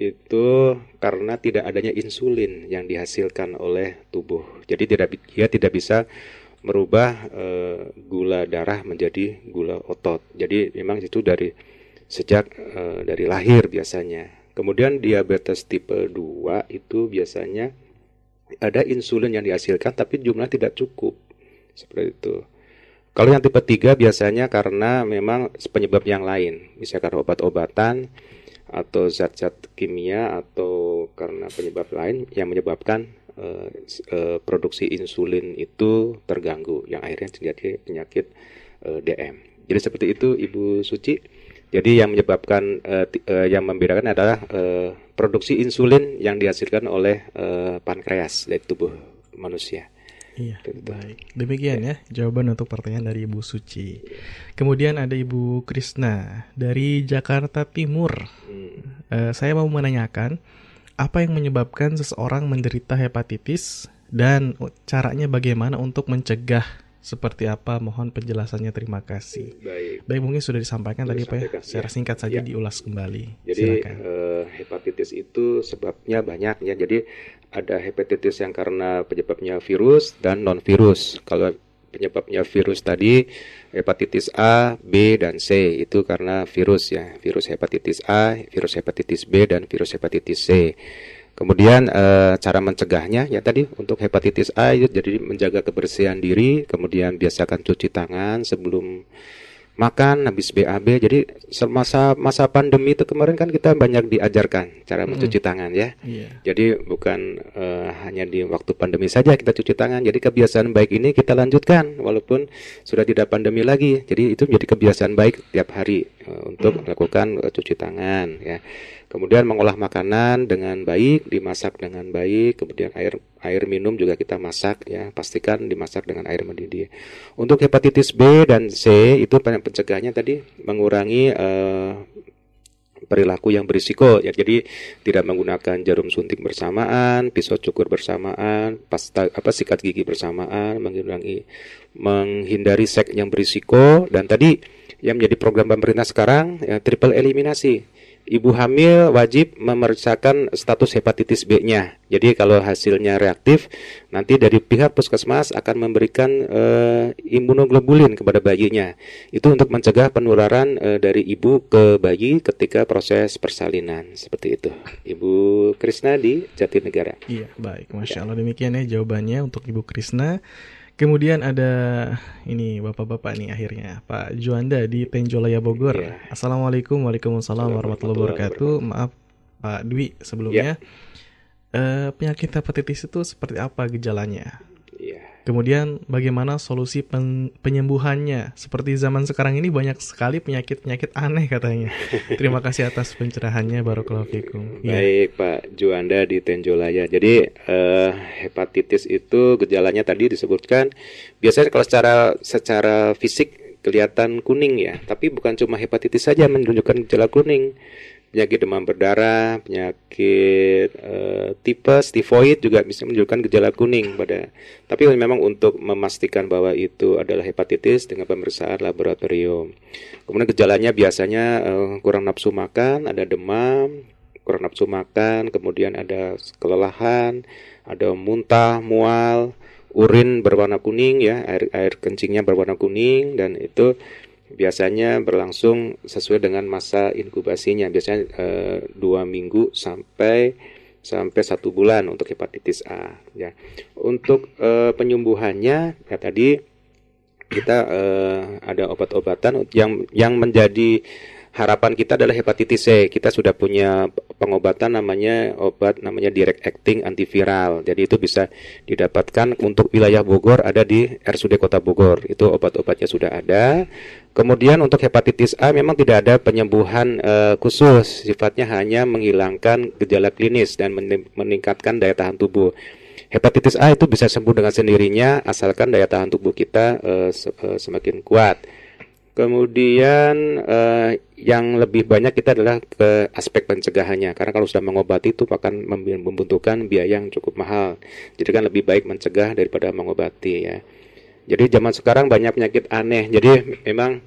itu karena tidak adanya insulin yang dihasilkan oleh tubuh. Jadi tidak dia tidak bisa merubah eh, gula darah menjadi gula otot. Jadi memang itu dari sejak eh, dari lahir biasanya. Kemudian diabetes tipe 2 itu biasanya ada insulin yang dihasilkan tapi jumlah tidak cukup. Seperti itu. Kalau yang tipe 3 biasanya karena memang penyebab yang lain, misalkan obat-obatan atau zat-zat kimia atau karena penyebab lain yang menyebabkan s- eh, produksi insulin itu terganggu yang akhirnya terjadi penyakit eh, DM. Jadi seperti itu Ibu Suci. Jadi yang menyebabkan ti- eh, yang membedakan adalah eh, produksi insulin yang dihasilkan oleh eh, pankreas dari tubuh manusia. Iya, baik. Demikian ya jawaban untuk pertanyaan dari Ibu Suci. Kemudian ada Ibu Krisna dari Jakarta Timur. Eh, saya mau menanyakan apa yang menyebabkan seseorang menderita hepatitis dan caranya bagaimana untuk mencegah seperti apa? Mohon penjelasannya. Terima kasih. Baik. mungkin sudah disampaikan tadi Pak ya. Secara ya. singkat saja Ya. diulas kembali. Jadi Silakan. eh, hepatitis itu sebabnya banyak ya. Jadi ada hepatitis yang karena penyebabnya virus dan non virus. Kalau penyebabnya virus tadi hepatitis A, B dan C itu karena virus ya. Virus hepatitis A, virus hepatitis B dan virus hepatitis C. Kemudian eh, cara mencegahnya ya tadi untuk hepatitis A itu jadi menjaga kebersihan diri, kemudian biasakan cuci tangan sebelum makan habis BAB. Jadi semasa masa pandemi itu kemarin kan kita banyak diajarkan cara mencuci tangan ya. Iya. Jadi bukan eh, hanya di waktu pandemi saja kita cuci tangan. Jadi kebiasaan baik ini kita lanjutkan walaupun sudah tidak pandemi lagi. Jadi itu menjadi kebiasaan baik tiap hari eh, untuk melakukan eh, cuci tangan ya. Kemudian mengolah makanan dengan baik, dimasak dengan baik, kemudian air air minum juga kita masak ya, pastikan dimasak dengan air mendidih. Untuk hepatitis B dan C itu pen- pencegahannya tadi mengurangi eh, perilaku yang berisiko ya jadi tidak menggunakan jarum suntik bersamaan, pisau cukur bersamaan, pasta apa sikat gigi bersamaan, mengurangi menghindari seks yang berisiko dan tadi yang menjadi program pemerintah sekarang ya, triple eliminasi. Ibu hamil wajib memeriksakan status hepatitis B-nya. Jadi kalau hasilnya reaktif, nanti dari pihak puskesmas akan memberikan eh, imunoglobulin kepada bayinya. Itu untuk mencegah penularan eh, dari ibu ke bayi ketika proses persalinan. Seperti itu. Ibu Krisna di Jatinegara. Iya, baik. Masya Allah demikian ya jawabannya untuk Ibu Krisna. Kemudian ada ini bapak-bapak nih akhirnya Pak Juanda di Penjolaya Bogor. Assalamualaikum, waalaikumsalam warahmatullahi wabarakatuh. Maaf Pak Dwi sebelumnya. Eh, penyakit hepatitis itu seperti apa gejalanya? Kemudian bagaimana solusi pen- penyembuhannya? Seperti zaman sekarang ini banyak sekali penyakit-penyakit aneh katanya. Terima kasih atas pencerahannya Barakallahu fikum. Iya. Baik Pak Juanda di Tenjolaya. Jadi eh, hepatitis itu gejalanya tadi disebutkan biasanya kalau secara secara fisik kelihatan kuning ya, tapi bukan cuma hepatitis saja menunjukkan gejala kuning. Penyakit demam berdarah, penyakit eh, tipes, tifoid juga bisa menunjukkan gejala kuning pada. Tapi memang untuk memastikan bahwa itu adalah hepatitis dengan pemeriksaan laboratorium. Kemudian gejalanya biasanya eh, kurang nafsu makan, ada demam, kurang nafsu makan, kemudian ada kelelahan, ada muntah, mual, urin berwarna kuning ya, air air kencingnya berwarna kuning dan itu biasanya berlangsung sesuai dengan masa inkubasinya, biasanya eh, dua minggu sampai sampai satu bulan untuk hepatitis A ya. Untuk eh, penyembuhannya ya tadi kita eh, ada obat-obatan yang yang menjadi harapan kita adalah hepatitis C. Kita sudah punya pengobatan namanya obat namanya direct acting antiviral. Jadi itu bisa didapatkan untuk wilayah Bogor ada di RSUD Kota Bogor. Itu obat-obatnya sudah ada. Kemudian untuk hepatitis A memang tidak ada penyembuhan uh, khusus, sifatnya hanya menghilangkan gejala klinis dan meningkatkan daya tahan tubuh. Hepatitis A itu bisa sembuh dengan sendirinya asalkan daya tahan tubuh kita uh, se semakin kuat. Kemudian uh, yang lebih banyak kita adalah ke aspek pencegahannya karena kalau sudah mengobati itu akan membutuhkan biaya yang cukup mahal. Jadi kan lebih baik mencegah daripada mengobati ya. Jadi zaman sekarang banyak penyakit aneh. Jadi memang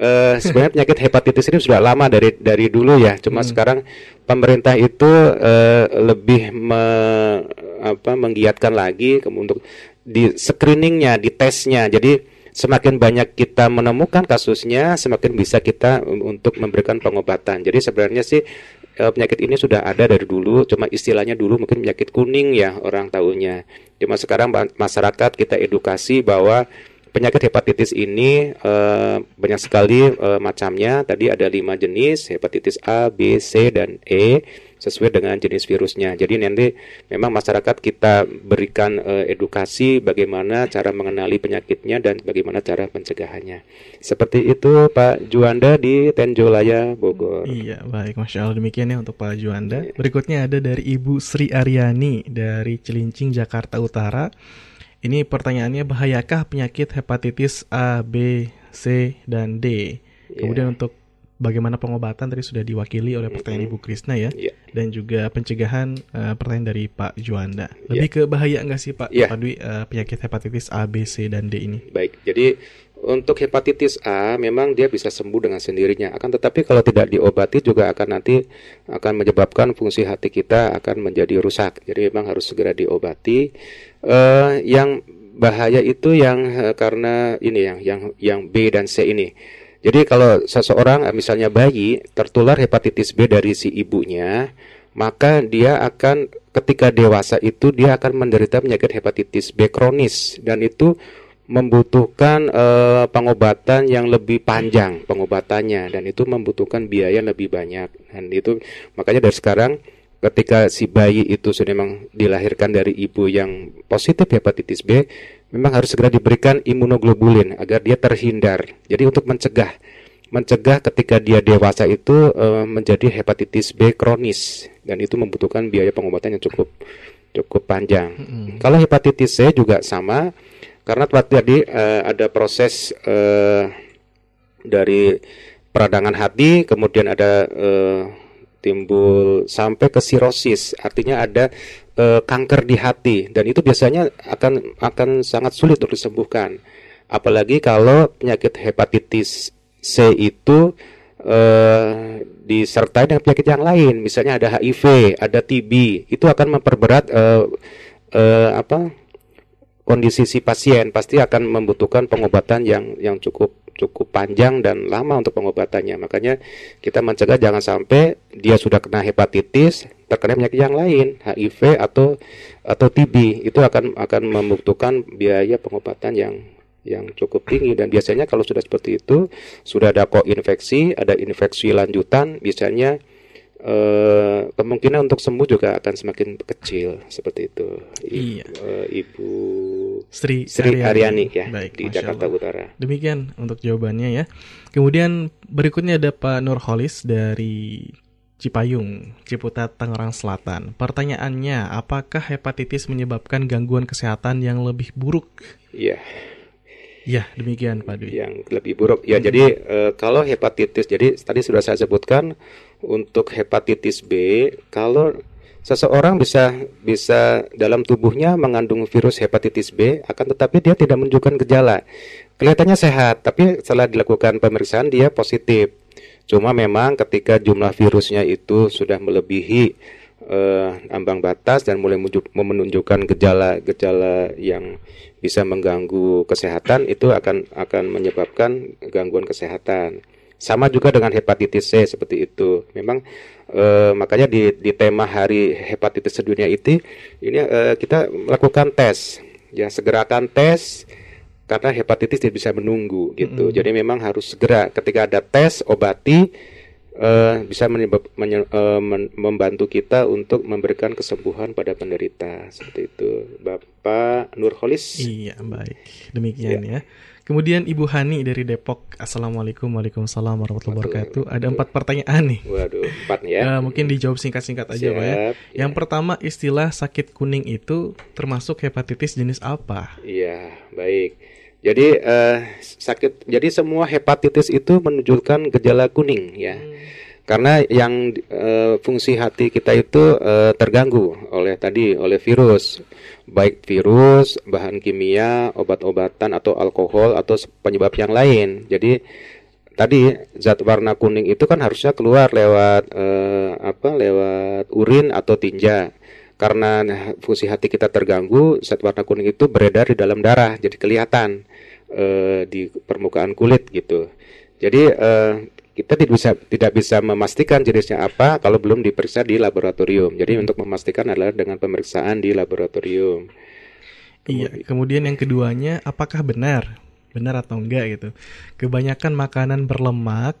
uh, sebenarnya penyakit hepatitis ini sudah lama dari dari dulu ya. Cuma hmm. sekarang pemerintah itu uh, lebih me, apa menggiatkan lagi untuk di screeningnya, di tesnya. Jadi semakin banyak kita menemukan kasusnya, semakin bisa kita untuk memberikan pengobatan. Jadi sebenarnya sih eh, penyakit ini sudah ada dari dulu, cuma istilahnya dulu mungkin penyakit kuning ya orang tahunya. Cuma sekarang masyarakat kita edukasi bahwa penyakit hepatitis ini eh, banyak sekali eh, macamnya. Tadi ada lima jenis hepatitis A, B, C dan E sesuai dengan jenis virusnya. Jadi nanti memang masyarakat kita berikan uh, edukasi bagaimana cara mengenali penyakitnya dan bagaimana cara pencegahannya. Seperti itu Pak Juanda di Tenjolaya Bogor. Iya, baik Masya Allah demikian ya untuk Pak Juanda. Iya. Berikutnya ada dari Ibu Sri Aryani dari Cilincing Jakarta Utara. Ini pertanyaannya bahayakah penyakit hepatitis A, B, C, dan D? Iya. Kemudian untuk bagaimana pengobatan tadi sudah diwakili oleh pertanyaan Ibu Krisna ya, yeah. dan juga pencegahan uh, pertanyaan dari Pak Juanda. Lebih yeah. ke bahaya nggak sih Pak yeah. Pak Dwi uh, penyakit hepatitis A, B, C, dan D ini? Baik, jadi untuk hepatitis A memang dia bisa sembuh dengan sendirinya. Akan tetapi kalau tidak diobati juga akan nanti akan menyebabkan fungsi hati kita akan menjadi rusak. Jadi memang harus segera diobati. Uh, yang bahaya itu yang uh, karena ini yang yang yang B dan C ini. Jadi kalau seseorang misalnya bayi tertular hepatitis B dari si ibunya, maka dia akan ketika dewasa itu dia akan menderita penyakit hepatitis B kronis. Dan itu membutuhkan uh, pengobatan yang lebih panjang pengobatannya. Dan itu membutuhkan biaya lebih banyak. Dan itu makanya dari sekarang ketika si bayi itu sudah memang dilahirkan dari ibu yang positif hepatitis B memang harus segera diberikan imunoglobulin agar dia terhindar. Jadi untuk mencegah mencegah ketika dia dewasa itu uh, menjadi hepatitis B kronis dan itu membutuhkan biaya pengobatan yang cukup cukup panjang. Hmm. Kalau hepatitis C juga sama karena tadi uh, ada proses uh, dari peradangan hati kemudian ada uh, timbul sampai ke sirosis artinya ada e, kanker di hati. Dan itu biasanya akan akan sangat sulit untuk disembuhkan. Apalagi kalau penyakit hepatitis C itu e, disertai dengan penyakit yang lain, misalnya ada HIV, ada TB, itu akan memperberat e, e, apa kondisi si pasien. Pasti akan membutuhkan pengobatan yang yang cukup cukup panjang dan lama untuk pengobatannya. Makanya kita mencegah jangan sampai dia sudah kena hepatitis terkena penyakit yang lain, HIV atau atau TB itu akan akan membutuhkan biaya pengobatan yang yang cukup tinggi dan biasanya kalau sudah seperti itu sudah ada koinfeksi, ada infeksi lanjutan, biasanya Uh, kemungkinan untuk sembuh juga akan semakin kecil seperti itu. I, iya. Uh, Ibu Sri, Sri Aryani, ya Baik, di Jakarta Allah. Utara. Demikian untuk jawabannya ya. Kemudian berikutnya ada Pak Nurholis dari Cipayung, Ciputat, Tangerang Selatan. Pertanyaannya, apakah hepatitis menyebabkan gangguan kesehatan yang lebih buruk? Iya. Ya, demikian Pak Dwi. Yang lebih buruk. Ya, hmm. jadi e, kalau hepatitis, jadi tadi sudah saya sebutkan untuk hepatitis B, kalau seseorang bisa bisa dalam tubuhnya mengandung virus hepatitis B, akan tetapi dia tidak menunjukkan gejala. Kelihatannya sehat, tapi setelah dilakukan pemeriksaan dia positif. Cuma memang ketika jumlah virusnya itu sudah melebihi uh, ambang batas dan mulai menunjukkan gejala-gejala yang bisa mengganggu kesehatan itu akan akan menyebabkan gangguan kesehatan. Sama juga dengan hepatitis C seperti itu. Memang uh, makanya di, di tema Hari Hepatitis Sedunia itu ini uh, kita melakukan tes. Ya segerakan tes karena hepatitis tidak bisa menunggu gitu. Mm -hmm. Jadi memang harus segera ketika ada tes obati uh, bisa menyebab, menye, uh, men, membantu kita untuk memberikan kesembuhan pada penderita seperti itu. Bapak Nurholis. Iya, baik. Demikian ya. ya. Kemudian Ibu Hani dari Depok. Assalamualaikum Waalaikumsalam warahmatullahi wabarakatuh. Ada empat pertanyaan nih. Waduh, empat ya. Uh, mungkin dijawab singkat-singkat aja Pak ya. Yang pertama istilah sakit kuning itu termasuk hepatitis jenis apa? Iya, baik. Jadi uh, sakit jadi semua hepatitis itu menunjukkan gejala kuning ya. Hmm. Karena yang uh, fungsi hati kita itu uh, terganggu oleh tadi oleh virus baik virus, bahan kimia, obat-obatan atau alkohol atau penyebab yang lain. Jadi tadi zat warna kuning itu kan harusnya keluar lewat eh, apa? lewat urin atau tinja. Karena fungsi hati kita terganggu, zat warna kuning itu beredar di dalam darah, jadi kelihatan eh, di permukaan kulit gitu. Jadi kita tidak bisa tidak bisa memastikan jenisnya apa kalau belum diperiksa di laboratorium. Jadi untuk memastikan adalah dengan pemeriksaan di laboratorium. Kemudian, iya. Kemudian yang keduanya, apakah benar, benar atau enggak gitu? Kebanyakan makanan berlemak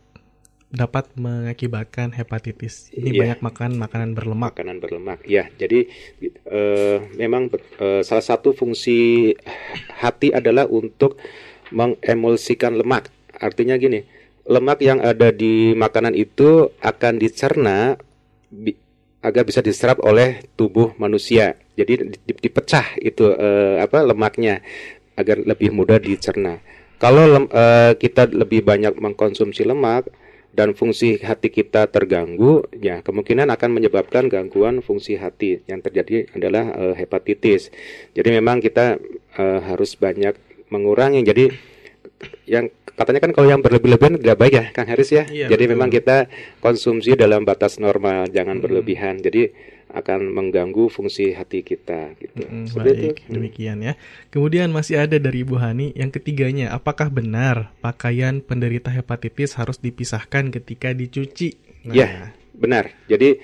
dapat mengakibatkan hepatitis. Ini iya. banyak makan makanan berlemak. Makanan berlemak, ya. Jadi uh, memang uh, salah satu fungsi hati adalah untuk mengemulsikan lemak. Artinya gini lemak yang ada di makanan itu akan dicerna bi agar bisa diserap oleh tubuh manusia. Jadi dipecah itu eh, apa lemaknya agar lebih mudah dicerna. Kalau lem, eh, kita lebih banyak mengkonsumsi lemak dan fungsi hati kita terganggu, ya kemungkinan akan menyebabkan gangguan fungsi hati yang terjadi adalah eh, hepatitis. Jadi memang kita harus banyak mengurangi. Jadi yang katanya kan kalau yang berlebih-lebihan tidak baik ya Kang Haris ya. Iya, Jadi betul. memang kita konsumsi dalam batas normal, jangan hmm. berlebihan. Jadi akan mengganggu fungsi hati kita gitu. Hmm, baik, itu. demikian ya. Kemudian masih ada dari Ibu Hani yang ketiganya, apakah benar pakaian penderita hepatitis harus dipisahkan ketika dicuci? Nah. Ya, benar. Jadi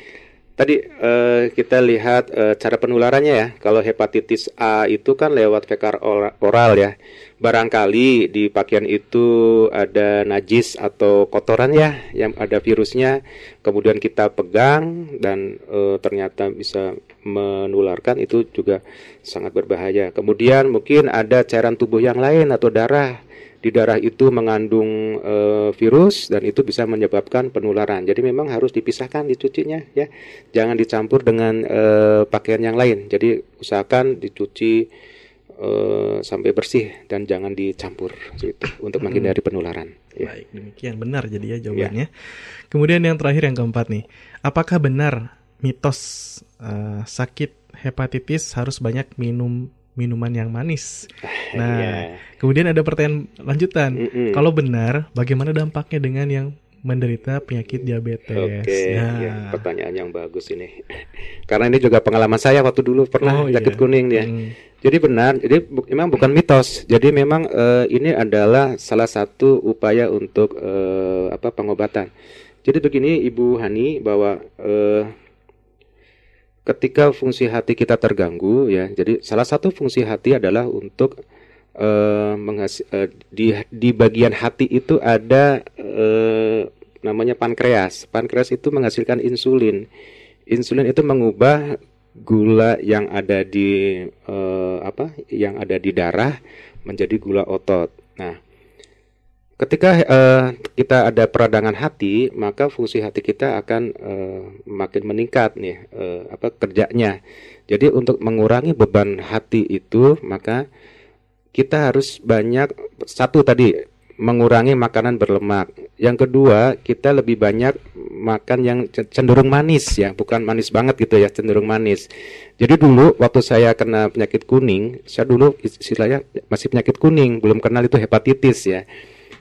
tadi uh, kita lihat uh, cara penularannya ya. Kalau hepatitis A itu kan lewat fekar oral ya. Barangkali di pakaian itu ada najis atau kotoran ya yang ada virusnya. Kemudian kita pegang dan e, ternyata bisa menularkan itu juga sangat berbahaya. Kemudian mungkin ada cairan tubuh yang lain atau darah di darah itu mengandung e, virus dan itu bisa menyebabkan penularan jadi memang harus dipisahkan dicucinya ya jangan dicampur dengan e, pakaian yang lain jadi usahakan dicuci uh, sampai bersih dan jangan dicampur gitu untuk menghindari penularan. Ya. Baik, demikian benar jadi ya jawabannya. Ya. Kemudian yang terakhir yang keempat nih, apakah benar mitos uh, sakit hepatitis harus banyak minum minuman yang manis. Nah, yeah. kemudian ada pertanyaan lanjutan. Mm -mm. Kalau benar, bagaimana dampaknya dengan yang menderita penyakit diabetes? Oke, okay. nah. ya, pertanyaan yang bagus ini. Karena ini juga pengalaman saya waktu dulu pernah oh, sakit iya. kuning dia. Hmm. Jadi benar, jadi bu memang bukan mitos. Jadi memang uh, ini adalah salah satu upaya untuk uh, apa pengobatan. Jadi begini Ibu Hani bahwa uh, ketika fungsi hati kita terganggu ya, jadi salah satu fungsi hati adalah untuk uh, uh, di di bagian hati itu ada uh, namanya pankreas. Pankreas itu menghasilkan insulin. Insulin itu mengubah gula yang ada di apa yang ada di darah menjadi gula otot. Nah, ketika uh, kita ada peradangan hati, maka fungsi hati kita akan uh, makin meningkat nih uh, apa kerjanya. Jadi untuk mengurangi beban hati itu, maka kita harus banyak satu tadi mengurangi makanan berlemak. Yang kedua, kita lebih banyak makan yang cenderung manis ya, bukan manis banget gitu ya, cenderung manis. Jadi dulu waktu saya kena penyakit kuning, saya dulu istilahnya masih penyakit kuning, belum kenal itu hepatitis ya.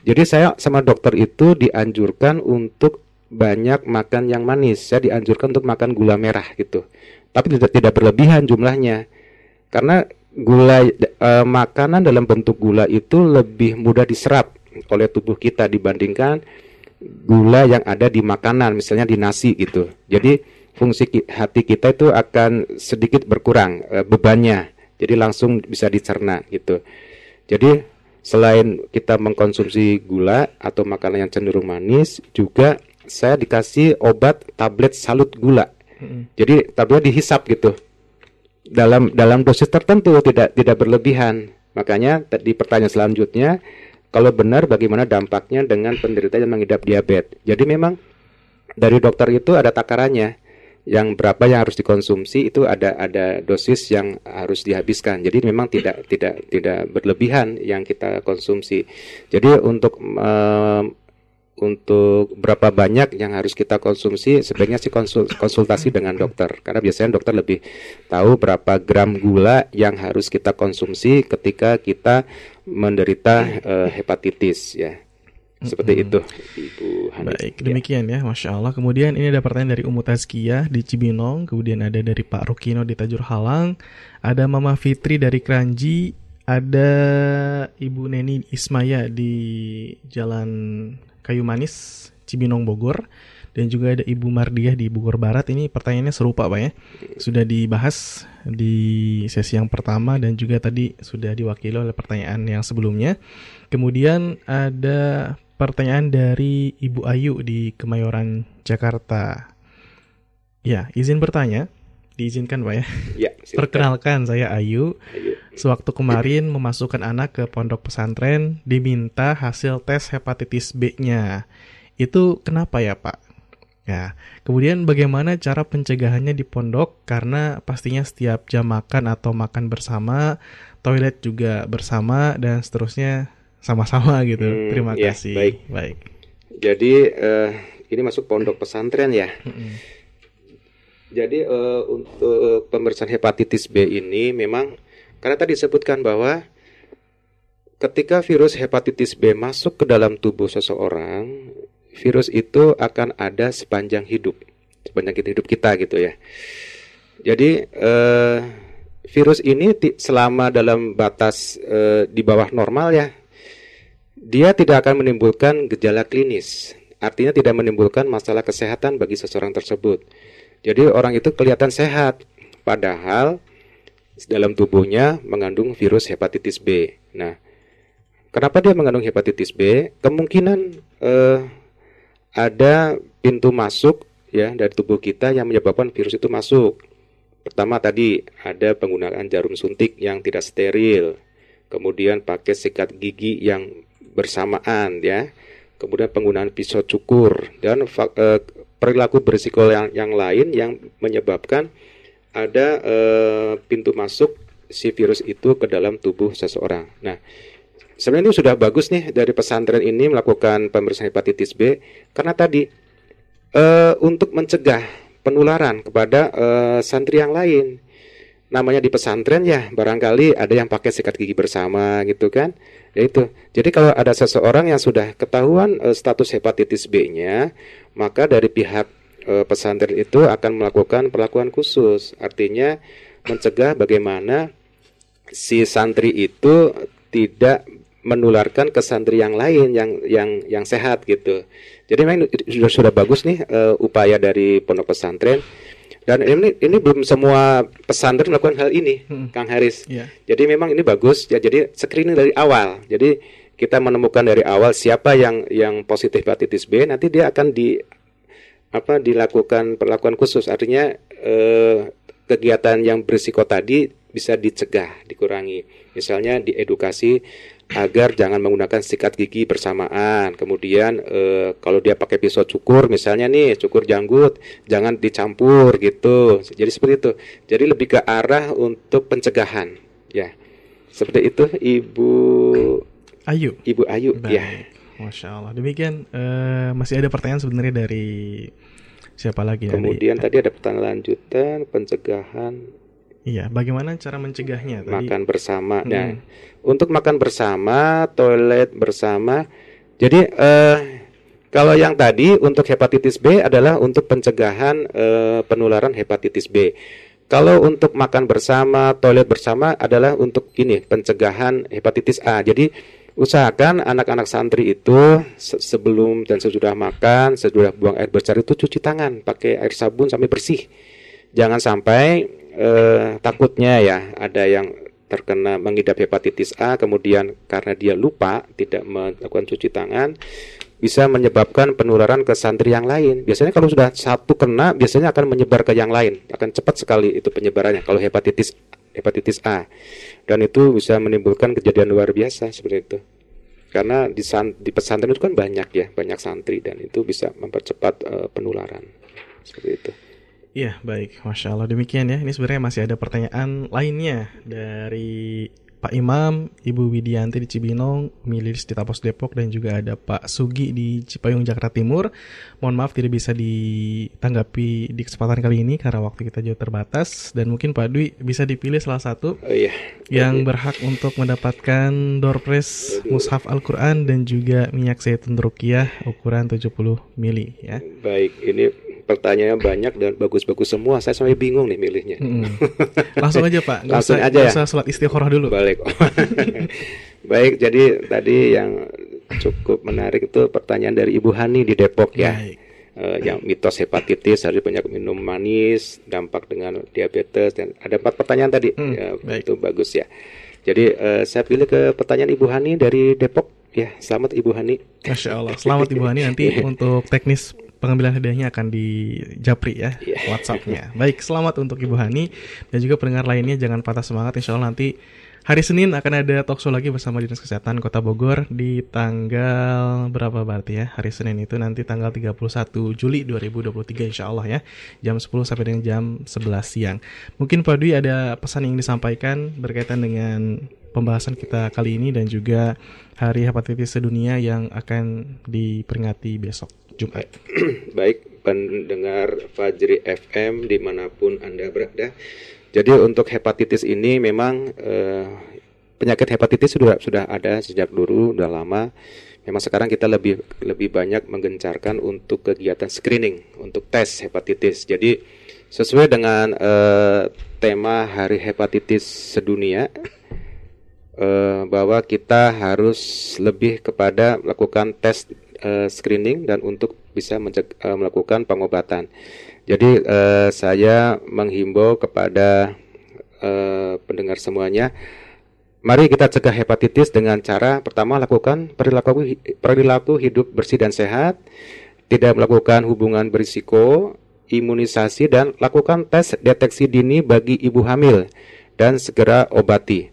Jadi saya sama dokter itu dianjurkan untuk banyak makan yang manis. Saya dianjurkan untuk makan gula merah gitu. Tapi tidak tidak berlebihan jumlahnya. Karena gula e, makanan dalam bentuk gula itu lebih mudah diserap oleh tubuh kita dibandingkan gula yang ada di makanan, misalnya di nasi gitu. Jadi fungsi hati kita itu akan sedikit berkurang e, bebannya. Jadi langsung bisa dicerna gitu. Jadi selain kita mengkonsumsi gula atau makanan yang cenderung manis, juga saya dikasih obat tablet salut gula. Mm-mm. Jadi tabletnya dihisap gitu. Dalam dalam dosis tertentu tidak tidak berlebihan. Makanya di pertanyaan selanjutnya kalau benar bagaimana dampaknya dengan penderita yang mengidap diabetes. Jadi memang dari dokter itu ada takarannya yang berapa yang harus dikonsumsi itu ada ada dosis yang harus dihabiskan. Jadi memang tidak tidak tidak berlebihan yang kita konsumsi. Jadi untuk em, untuk berapa banyak yang harus kita konsumsi sebaiknya sih konsul- konsultasi dengan dokter karena biasanya dokter lebih tahu berapa gram gula yang harus kita konsumsi ketika kita menderita eh, hepatitis ya. Seperti itu Ibu. Baik, demikian ya, Masya Allah. Kemudian ini ada pertanyaan dari Umu Tazkiyah di Cibinong, kemudian ada dari Pak Rukino di Tajur Halang, ada Mama Fitri dari Kranji, ada Ibu Neni Ismaya di Jalan Kayu Manis, Cibinong, Bogor, dan juga ada Ibu Mardiah di Bogor Barat. Ini pertanyaannya serupa, Pak ya. Sudah dibahas di sesi yang pertama dan juga tadi sudah diwakili oleh pertanyaan yang sebelumnya. Kemudian ada pertanyaan dari Ibu Ayu di Kemayoran, Jakarta. Ya, izin bertanya. Diizinkan, Pak ya? Ya, silakan. Perkenalkan, saya Ayu. Ayu. Sewaktu kemarin memasukkan anak ke pondok pesantren, diminta hasil tes hepatitis B-nya. Itu kenapa ya, Pak? Ya, kemudian bagaimana cara pencegahannya di pondok? Karena pastinya setiap jam makan atau makan bersama, toilet juga bersama, dan seterusnya sama-sama gitu. Hmm, Terima ya, kasih. baik. baik. Jadi eh, ini masuk pondok pesantren ya. Jadi eh, untuk pemeriksaan hepatitis B ini memang karena tadi disebutkan bahwa ketika virus hepatitis B masuk ke dalam tubuh seseorang, virus itu akan ada sepanjang hidup, sepanjang hidup kita gitu ya. Jadi eh, virus ini selama dalam batas eh, di bawah normal ya, dia tidak akan menimbulkan gejala klinis. Artinya tidak menimbulkan masalah kesehatan bagi seseorang tersebut. Jadi orang itu kelihatan sehat, padahal dalam tubuhnya mengandung virus hepatitis B. Nah, kenapa dia mengandung hepatitis B? Kemungkinan eh, ada pintu masuk ya dari tubuh kita yang menyebabkan virus itu masuk. Pertama tadi ada penggunaan jarum suntik yang tidak steril, kemudian pakai sikat gigi yang bersamaan ya, kemudian penggunaan pisau cukur dan eh, perilaku berisiko yang yang lain yang menyebabkan ada eh, pintu masuk si virus itu ke dalam tubuh seseorang. Nah, sebenarnya ini sudah bagus nih dari pesantren ini melakukan pemeriksaan hepatitis B karena tadi eh, untuk mencegah penularan kepada eh, santri yang lain. Namanya di pesantren ya, barangkali ada yang pakai sikat gigi bersama gitu kan. Ya itu. Jadi kalau ada seseorang yang sudah ketahuan eh, status hepatitis B-nya, maka dari pihak eh, pesantren itu akan melakukan perlakuan khusus. Artinya mencegah bagaimana si santri itu tidak menularkan ke santri yang lain yang yang yang sehat gitu. Jadi memang sudah sudah bagus nih eh, upaya dari pondok pesantren dan ini ini belum semua pesantren melakukan hal ini, Kang Haris. Iya. Jadi memang ini bagus ya. Jadi screening dari awal. Jadi kita menemukan dari awal siapa yang yang positif hepatitis B, nanti dia akan di apa dilakukan perlakuan khusus. Artinya eh, kegiatan yang berisiko tadi bisa dicegah, dikurangi. Misalnya diedukasi agar jangan menggunakan sikat gigi bersamaan. Kemudian eh, kalau dia pakai pisau cukur, misalnya nih cukur janggut, jangan dicampur gitu. Jadi seperti itu. Jadi lebih ke arah untuk pencegahan, ya. Seperti itu, Ibu Ayu. Ibu Ayu, Baik. ya. Masya Allah. Demikian eh, masih ada pertanyaan sebenarnya dari siapa lagi? Dari- Kemudian tadi ada pertanyaan lanjutan pencegahan Iya, bagaimana cara mencegahnya? Tadi, makan bersama. Hmm. Nah, untuk makan bersama, toilet bersama. Jadi eh, kalau yang tadi untuk hepatitis B adalah untuk pencegahan eh, penularan hepatitis B. Kalau untuk makan bersama, toilet bersama adalah untuk ini pencegahan hepatitis A. Jadi usahakan anak-anak santri itu se- sebelum dan sesudah makan, sesudah buang air besar itu cuci tangan pakai air sabun sampai bersih. Jangan sampai eh, takutnya ya ada yang terkena mengidap hepatitis A kemudian karena dia lupa tidak melakukan cuci tangan bisa menyebabkan penularan ke santri yang lain. Biasanya kalau sudah satu kena, biasanya akan menyebar ke yang lain, akan cepat sekali itu penyebarannya. Kalau hepatitis hepatitis A, dan itu bisa menimbulkan kejadian luar biasa seperti itu. Karena di, di pesantren itu kan banyak ya, banyak santri dan itu bisa mempercepat uh, penularan seperti itu. Iya, baik. Masya Allah. Demikian ya. Ini sebenarnya masih ada pertanyaan lainnya dari Pak Imam, Ibu Widianti di Cibinong, Milis di Tapos Depok, dan juga ada Pak Sugi di Cipayung Jakarta Timur. Mohon maaf tidak bisa ditanggapi di kesempatan kali ini karena waktu kita jauh terbatas dan mungkin Pak Dwi bisa dipilih salah satu oh, iya. yang berhak untuk mendapatkan door press mushaf Al-Quran dan juga minyak zaitun rukiah ukuran 70 mili ya. Baik, ini pertanyaannya banyak dan bagus-bagus semua. Saya sampai bingung nih milihnya. Hmm. Langsung aja Pak. Gak Langsung usah, aja ya. usah sholat istikharah dulu. Balik. Baik, jadi tadi yang cukup menarik itu pertanyaan dari Ibu Hani di Depok ya. Baik. Uh, yang mitos hepatitis harus banyak minum manis, dampak dengan diabetes dan ada empat pertanyaan tadi. Hmm, ya, baik. itu bagus ya. Jadi uh, saya pilih ke pertanyaan Ibu Hani dari Depok. Ya, selamat Ibu Hani. Masya Allah. Selamat Ibu Hani nanti untuk teknis pengambilan hadiahnya akan di Japri ya yeah. WhatsAppnya. Baik, selamat untuk Ibu Hani dan juga pendengar lainnya jangan patah semangat. Insya Allah nanti hari Senin akan ada talkshow lagi bersama Dinas Kesehatan Kota Bogor di tanggal berapa berarti ya? Hari Senin itu nanti tanggal 31 Juli 2023 insya Allah ya. Jam 10 sampai dengan jam 11 siang. Mungkin Pak Dwi ada pesan yang disampaikan berkaitan dengan pembahasan kita kali ini dan juga Hari Hepatitis Sedunia yang akan diperingati besok Jumat. Baik, pendengar Fajri FM di mana pun Anda berada. Jadi untuk hepatitis ini memang eh, penyakit hepatitis sudah sudah ada sejak dulu, sudah lama. Memang sekarang kita lebih lebih banyak menggencarkan untuk kegiatan screening untuk tes hepatitis. Jadi sesuai dengan eh, tema Hari Hepatitis Sedunia eh, bahwa kita harus lebih kepada melakukan tes eh, screening dan untuk bisa uh, melakukan pengobatan. Jadi uh, saya menghimbau kepada uh, pendengar semuanya, mari kita cegah hepatitis dengan cara pertama lakukan perilaku perilaku hidup bersih dan sehat, tidak melakukan hubungan berisiko, imunisasi dan lakukan tes deteksi dini bagi ibu hamil dan segera obati.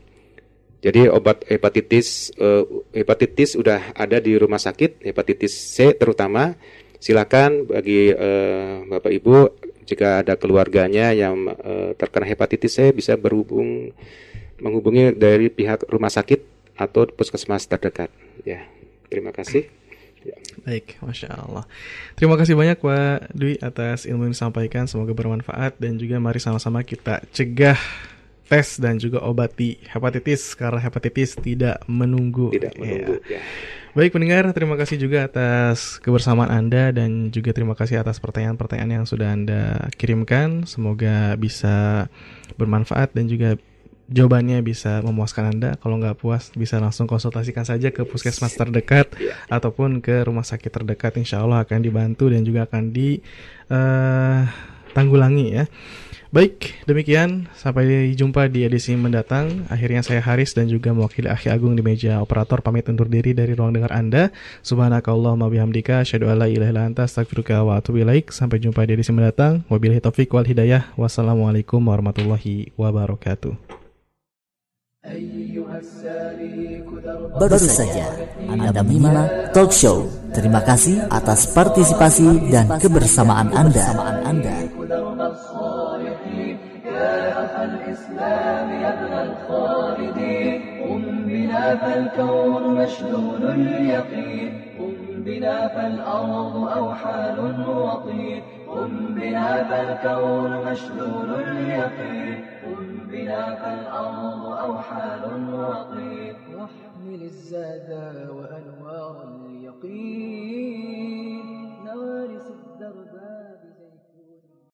Jadi obat hepatitis uh, hepatitis sudah ada di rumah sakit, hepatitis C terutama silakan bagi uh, Bapak Ibu jika ada keluarganya yang uh, terkena hepatitis C bisa berhubung menghubungi dari pihak rumah sakit atau puskesmas terdekat. Ya, terima kasih. Ya. Baik, masya Allah. Terima kasih banyak Pak Dwi atas ilmu yang disampaikan. Semoga bermanfaat dan juga mari sama-sama kita cegah tes dan juga obati hepatitis karena hepatitis tidak menunggu. Tidak menunggu. Ya. ya. Baik pendengar, terima kasih juga atas kebersamaan Anda dan juga terima kasih atas pertanyaan-pertanyaan yang sudah Anda kirimkan. Semoga bisa bermanfaat dan juga jawabannya bisa memuaskan Anda. Kalau nggak puas, bisa langsung konsultasikan saja ke puskesmas terdekat yeah. ataupun ke rumah sakit terdekat. Insya Allah akan dibantu dan juga akan ditanggulangi uh, ya. Baik, demikian sampai jumpa di edisi mendatang. Akhirnya saya Haris dan juga mewakili Akhi Agung di meja operator pamit undur diri dari ruang dengar Anda. Subhanakallahumma bihamdika asyhadu alla ilaha illa anta astaghfiruka wa atubu. Sampai jumpa di edisi mendatang. Wabillahi taufik wal hidayah. Wassalamualaikum warahmatullahi wabarakatuh. Baru saja Anda menyimak talk show. Terima kasih atas partisipasi dan kebersamaan Anda. يا أخ الإسلام يا ابن الخالدين قم بنا فالكون مشلول اليقين. قم بنا فالأرض أوحال وطين قم بنا فالكون مشلول اليقين. قم بنا فالأرض أوحال وطين واحمل الزاد وأنوار اليقين.